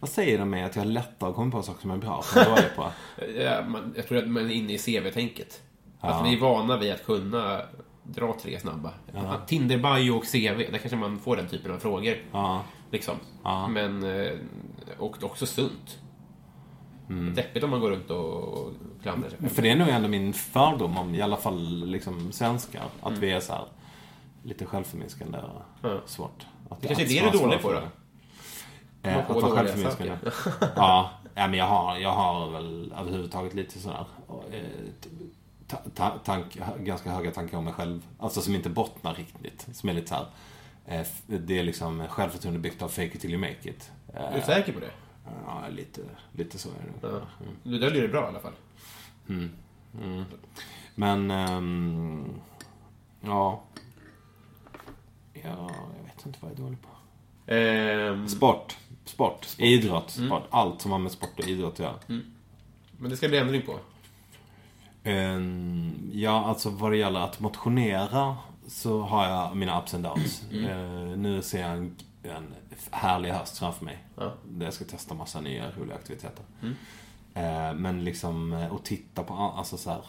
Speaker 2: Vad säger de med att jag lättare kommer på saker som jag är bra än dålig på?
Speaker 1: Ja, man, jag tror att man är inne i CV-tänket.
Speaker 2: Ja.
Speaker 1: Att vi är vana vid att kunna dra tre snabba. Tinder, bio och CV, där kanske man får den typen av frågor.
Speaker 2: Ja.
Speaker 1: Liksom.
Speaker 2: Ja.
Speaker 1: Men, eh, och också sunt.
Speaker 2: Mm.
Speaker 1: Deppigt om man går runt och klandrar sig.
Speaker 2: För det är nog ändå min fördom om i alla fall liksom svenskar. Att vi är så här lite självförminskande och
Speaker 1: Ja.
Speaker 2: svårt. Att,
Speaker 1: Det kanske är det du är dålig på
Speaker 2: för
Speaker 1: då?
Speaker 2: Eh, att vara självförminskande. ja, ja, men jag har, jag har väl överhuvudtaget lite sådär eh, ta, ta, tank, ganska höga tankar om mig själv. Alltså som inte bottnar riktigt. Som är lite så här. eh, Det är liksom självförtroende byggt av fake it till you make it. Eh,
Speaker 1: Är du säker på det?
Speaker 2: Ja, lite, lite så är det nog.
Speaker 1: Ja. Du döljer det bra i alla fall.
Speaker 2: Men, ehm, ja. Ja, jag vet inte vad jag är dålig på.
Speaker 1: Ehm,
Speaker 2: Sport. Sport. Idrott. Sport. Allt som har med sport och idrott att göra.
Speaker 1: men det ska bli ändring på.
Speaker 2: Ehm, ja, alltså vad det gäller att motionera så har jag mina ups and downs. Eh, nu ser jag en, en härlig höst framför mig.
Speaker 1: Ja.
Speaker 2: Där jag ska testa massa nya roliga aktiviteter. Eh, men liksom eh, att titta på, alltså så här,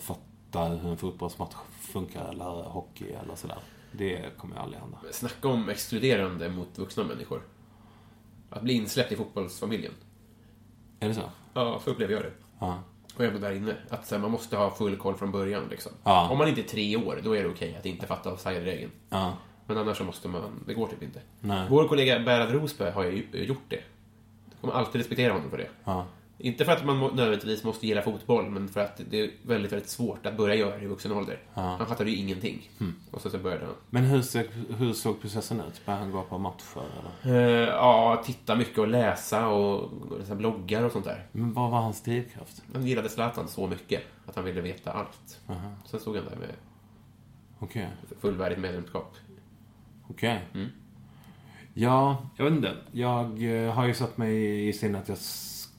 Speaker 2: fatta hur en fotbollsmatch funkar eller hockey eller sådär. Det kommer ju aldrig hända.
Speaker 1: Snacka om exkluderande mot vuxna människor. Att bli insläppt i fotbollsfamiljen.
Speaker 2: Är det så?
Speaker 1: Ja, så upplever jag det.
Speaker 2: Ja.
Speaker 1: Och även där inne. Att här, man måste ha full koll från början. Liksom.
Speaker 2: Ja.
Speaker 1: Om man inte är tre år, då är det okej att inte fatta offside-regeln.
Speaker 2: Ja.
Speaker 1: Men annars så måste man... Det går typ inte.
Speaker 2: Nej.
Speaker 1: Vår kollega Berad Rosberg har ju gjort det. Jag kommer alltid respektera honom för det.
Speaker 2: Ja.
Speaker 1: Inte för att man nödvändigtvis måste gilla fotboll, men för att det är väldigt, väldigt svårt att börja göra det i vuxen ålder. Han fattade ju ingenting. Och så, så började han.
Speaker 2: Men hur, såg- hur såg processen ut? Började han gå på matcher eller?
Speaker 1: Eh, ja, titta mycket och läsa och läsa bloggar och sånt där.
Speaker 2: Men vad var hans drivkraft?
Speaker 1: Han gillade Zlatan så mycket att han ville veta allt. Sen stod han där med
Speaker 2: Okej.
Speaker 1: fullvärdigt medlemskap.
Speaker 2: Okej.
Speaker 1: Mm.
Speaker 2: Ja, jag vet inte. Jag eh, har ju satt mig i sinne att jag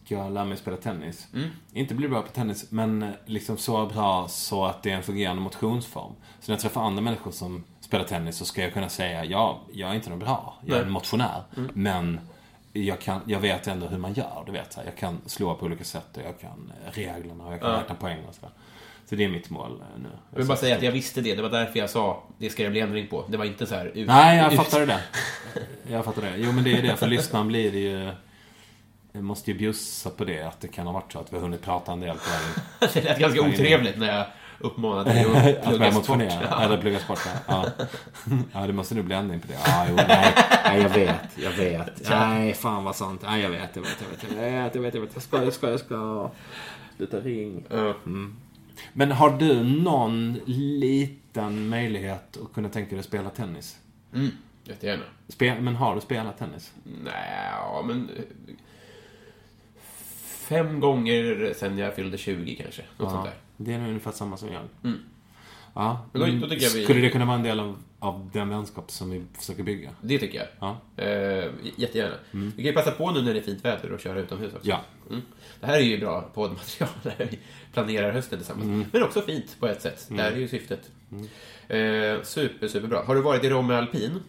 Speaker 2: ska lära mig spela tennis.
Speaker 1: Mm.
Speaker 2: Inte bli bra på tennis, men eh, liksom så bra så att det är en fungerande motionsform. Så när jag träffar andra människor som spelar tennis så ska jag kunna säga, ja, jag är inte någon bra. Jag är en
Speaker 1: Nej. Mm.
Speaker 2: motionär. Men jag, kan, jag vet ändå hur man gör. Du vet, så här, jag kan slå på olika sätt och jag kan eh, reglerna och jag kan
Speaker 1: Ja.
Speaker 2: räkna poäng och sådär. Så det är mitt mål eh, nu.
Speaker 1: Jag vill bara säga att jag visste det. Det var därför jag sa det ska det bli ändring på. Det var inte så här... Ut,
Speaker 2: Nej, jag
Speaker 1: ut-
Speaker 2: fattar det. Jag fattar det. Jo, men det är det. För lyssnaren blir det ju... Jag måste ju bjussa på det, att det kan ha varit så att vi har hunnit prata en del på vägen.
Speaker 1: Det lät ganska otrevligt när jag uppmanade dig att
Speaker 2: Att
Speaker 1: plugga
Speaker 2: börja
Speaker 1: sport.
Speaker 2: motionera. Eller plugga sport, ja. ja. Ja, det måste nu bli ändring på det. Ja, jo, nej. nej. Jag vet, jag vet. Nej, fan vad sant. Nej, jag vet, jag vet, jag vet. Jag vet, jag vet, jag vet. Jag ska, jag ska, jag ska. Sluta ring.
Speaker 1: Ja.
Speaker 2: Men har du någon liten möjlighet att kunna tänka dig att spela tennis?
Speaker 1: Jättegärna.
Speaker 2: Spel, men har du spelat tennis?
Speaker 1: Nej, ja, men... Fem gånger sen jag fyllde 20 kanske. Något sånt där.
Speaker 2: Det är nog ungefär samma som jag.
Speaker 1: Mm.
Speaker 2: Ja,
Speaker 1: Men då-
Speaker 2: men
Speaker 1: då tycker jag vi-
Speaker 2: Skulle det kunna vara en del av, av den vänskap som vi försöker bygga?
Speaker 1: Det tycker jag.
Speaker 2: Ja.
Speaker 1: Eh, jättegärna. Vi kan ju passa på nu när det är fint väder och köra utomhus också.
Speaker 2: Ja.
Speaker 1: Mm. Det här är ju bra poddmaterial när vi planerar hösten tillsammans. Men också fint på ett sätt. Det här är ju syftet. Eh, super, superbra. Har du varit i Romme Alpin?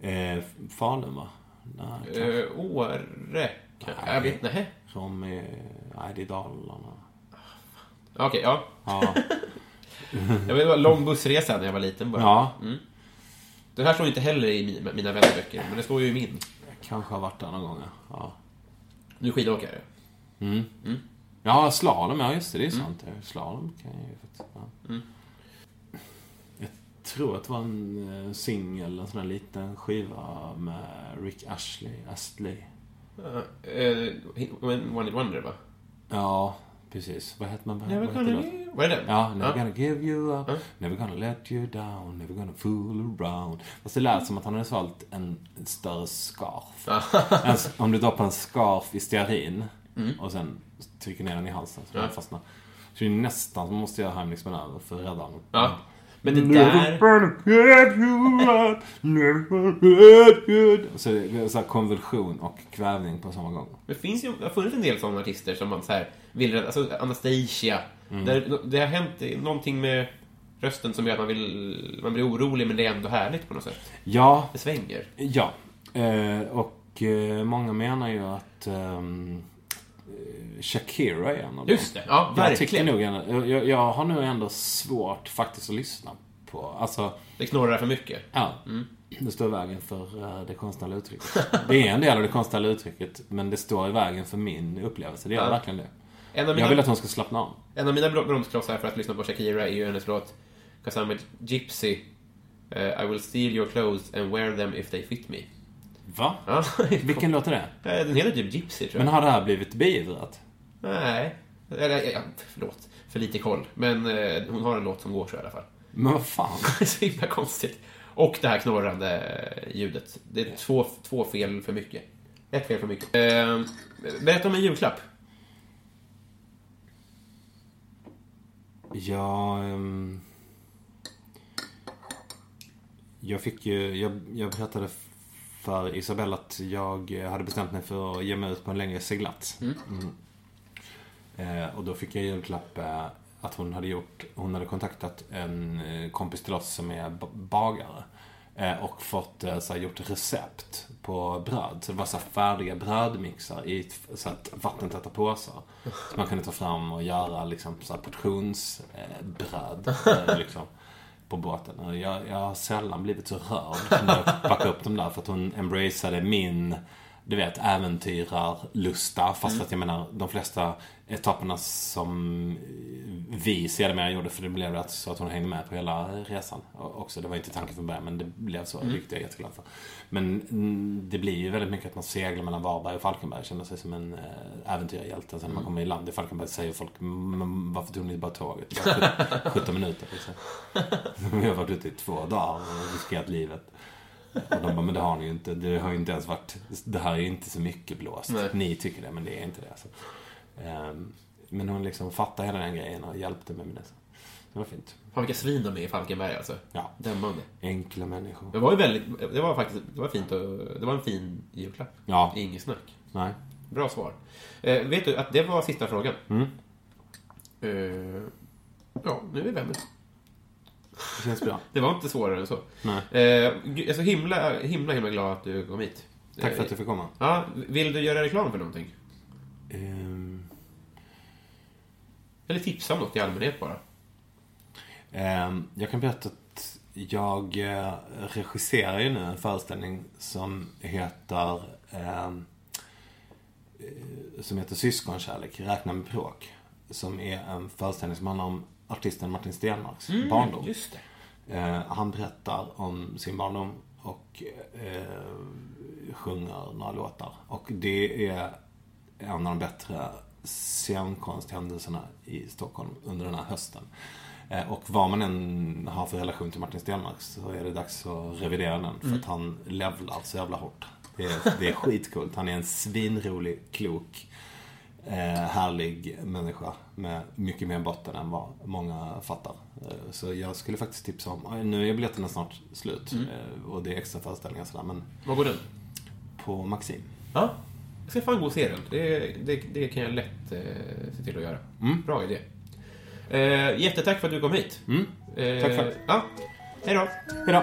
Speaker 2: Eh, Falun, va? Nej.
Speaker 1: Eh, Åre? Jag vet inte.
Speaker 2: Som är... Nej, det är Dalarna.
Speaker 1: Okej, ja.
Speaker 2: Ja.
Speaker 1: Jag vet, det var lång bussresa när jag var liten bara.
Speaker 2: ja,
Speaker 1: Den här står inte heller i mi- mina vännerböcker, men det står ju i min.
Speaker 2: jag kanske har varit där någon gång. ja.
Speaker 1: Du är skidåkare.
Speaker 2: Ja, ja slalom, ja just det, det är sant. Slalom kan jag ju. Ja. Jag tror att det var en eh, singel, en sån här liten skiva med Rick Ashley. Astley.
Speaker 1: Uh, One It Wonder, va?
Speaker 2: Ja, precis. Vad heter man? Vad
Speaker 1: Never
Speaker 2: heter
Speaker 1: gonna leave. Vad är det?
Speaker 2: Ja, never
Speaker 1: Ja.
Speaker 2: gonna give you up, never gonna let you down, never gonna fool around. Fast det lät som att han hade svalt en större scarf. alltså, om du drar på en scarf i stearin och sen trycker ner den i halsen så den fastnar. Så det är nästan som man måste göra Heimlichs manöver för att rädda honom.
Speaker 1: Ja. Men det där...
Speaker 2: Så det är så här konvulsion och kvävning på samma gång.
Speaker 1: Det finns ju, det har funnits en del sådana artister som man så här vill rädda. Alltså Anastasia.
Speaker 2: Mm.
Speaker 1: Där det har hänt någonting med rösten som gör att man vill... Man blir orolig, men det är ändå härligt på något sätt.
Speaker 2: Ja,
Speaker 1: Det svänger.
Speaker 2: Ja, eh, och eh, många menar ju att eh, Shakira är en av dem.
Speaker 1: Just det, ja,
Speaker 2: Jag,
Speaker 1: verkligen.
Speaker 2: nog, ändå- jag, jag har nog ändå svårt faktiskt att lyssna på. Alltså,
Speaker 1: Det knorrar för mycket.
Speaker 2: ja. Det står i vägen för eh, det konstnärliga uttrycket. Det är en del av det konstnärliga uttrycket, men det står i vägen för min upplevelse. Det gör
Speaker 1: Ja.
Speaker 2: verkligen det.
Speaker 1: Av
Speaker 2: Jag
Speaker 1: mina,
Speaker 2: vill att hon ska slappna av.
Speaker 1: en av mina bro- bromsklossar för att lyssna på Shakira är ju hennes låt 'Cause I'm a gypsy. eh, I will steal your clothes and wear them if they fit me.
Speaker 2: Va?
Speaker 1: Ja,
Speaker 2: Vilken låt är det?
Speaker 1: Den heter typ Gypsy, tror jag.
Speaker 2: Men har det här blivit beivrat?
Speaker 1: Nej. Eller, ja, förlåt. För lite koll. Men eh, hon har en låt som går så i alla fall.
Speaker 2: Men vad fan?
Speaker 1: Så himla konstigt. Och det här knorrande ljudet. Det är två, två fel för mycket. Ett fel för mycket. Eh, berätta om en julklapp.
Speaker 2: Ja... ehm, jag fick ju... Jag, jag berättade för Isabelle att jag hade bestämt mig för att ge mig ut på en längre seglats. Mm. Eh, och då fick jag julklapp eh, att hon hade gjort... Hon hade kontaktat en eh, kompis till oss som är ba- bagare. Eh, och fått eh, så här, gjort recept på bröd. Så det var så här, färdiga brödmixar i ett- så här, vattentäta påsar. Som man kunde ta fram och göra liksom, så här, portionsbröd. Eh, liksom, på båten. Jag, jag har sällan blivit så rörd när jag packade upp dem där. För att hon embraceade min, du vet, äventyrarlusta. Fast att jag menar, de flesta etapperna som vi sedermera gjorde. För det blev att- så att hon hängde med på hela resan också. Det var inte tanken från början, men det blev så. Vilket jag är jätteglad för. Men mm, det blir ju väldigt mycket att man seglar mellan Varberg och Falkenberg. Känner sig som en äh, äventyrarhjälte. Sen när man kommer i land i Falkenberg säger folk, "Men varför tog ni bara tåget? Det var 17 minuter liksom. Vi har varit ute i två dagar och riskerat livet. Och de bara, men det har ni ju inte. Det har ju inte ens varit, det här är ju inte så mycket blåst.
Speaker 1: Nej.
Speaker 2: Ni tycker det, men det är inte det. Alltså. Ehm, men hon liksom fattade hela den grejen och hjälpte mig med det. Det var fint.
Speaker 1: Fan vilka svin de är i Falkenberg alltså.
Speaker 2: Ja.
Speaker 1: Dömande.
Speaker 2: Enkla människor.
Speaker 1: Det var ju väldigt, det var faktiskt, det var fint och, det var en fin julklapp.
Speaker 2: Ja.
Speaker 1: Inget snack.
Speaker 2: Nej.
Speaker 1: Bra svar. Eh, vet du att det var sista frågan?
Speaker 2: Mm.
Speaker 1: Eh, ja, nu är vi vänner.
Speaker 2: Det känns bra.
Speaker 1: Det var inte svårare än så.
Speaker 2: Nej.
Speaker 1: Eh, jag är så himla, himla, himla glad att du kom hit.
Speaker 2: Tack för att du fick komma.
Speaker 1: Ja, vill du göra reklam för någonting?
Speaker 2: Ehm,
Speaker 1: Eller tipsa om något i allmänhet bara.
Speaker 2: ehm, jag kan berätta att jag eh, regisserar ju nu en föreställning som heter eh, som heter Syskonkärlek, Räkna med bråk. Som är en föreställning som handlar om artisten Martin Stenmarks barndom.
Speaker 1: Mm, det.
Speaker 2: Eh, han berättar om sin barndom och eh, sjunger några låtar. Och det är en av de bättre scenkonsthändelserna i Stockholm under den här hösten. Eh, Och vad man än har för relation till Martin Stenmark så är det dags att revidera den. För att han levlar så jävla hårt. Det är, det är skitcoolt. Han är en svinrolig, klok, eh, härlig människa med mycket mer botten än vad många fattar. Eh, så jag skulle faktiskt tipsa om, nu är biljetterna snart slut eh, och det är extra föreställningar sådär, men
Speaker 1: Var går den?
Speaker 2: på Maxim.
Speaker 1: Ja, jag ska fan gå och se den. Det, det, det kan jag lätt eh, se till att göra. Bra idé. Eh, jättetack för att du kom hit. Eh,
Speaker 2: Tack själv.
Speaker 1: Ja, hej då.
Speaker 2: Hejdå!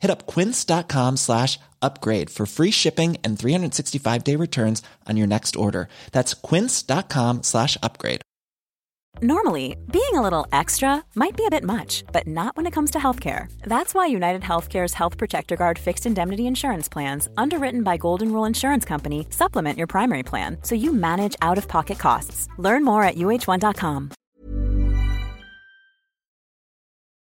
Speaker 5: Hit up quince.com slash upgrade for free shipping and 365 day returns on your next order. That's quince.com slash upgrade.
Speaker 3: Normally, being a little extra might be a bit much, but not when it comes to healthcare. That's why United Healthcare's Health Protector Guard fixed indemnity insurance plans, underwritten by Golden Rule Insurance Company, supplement your primary plan so you manage out of pocket costs. Learn more at uh1.com.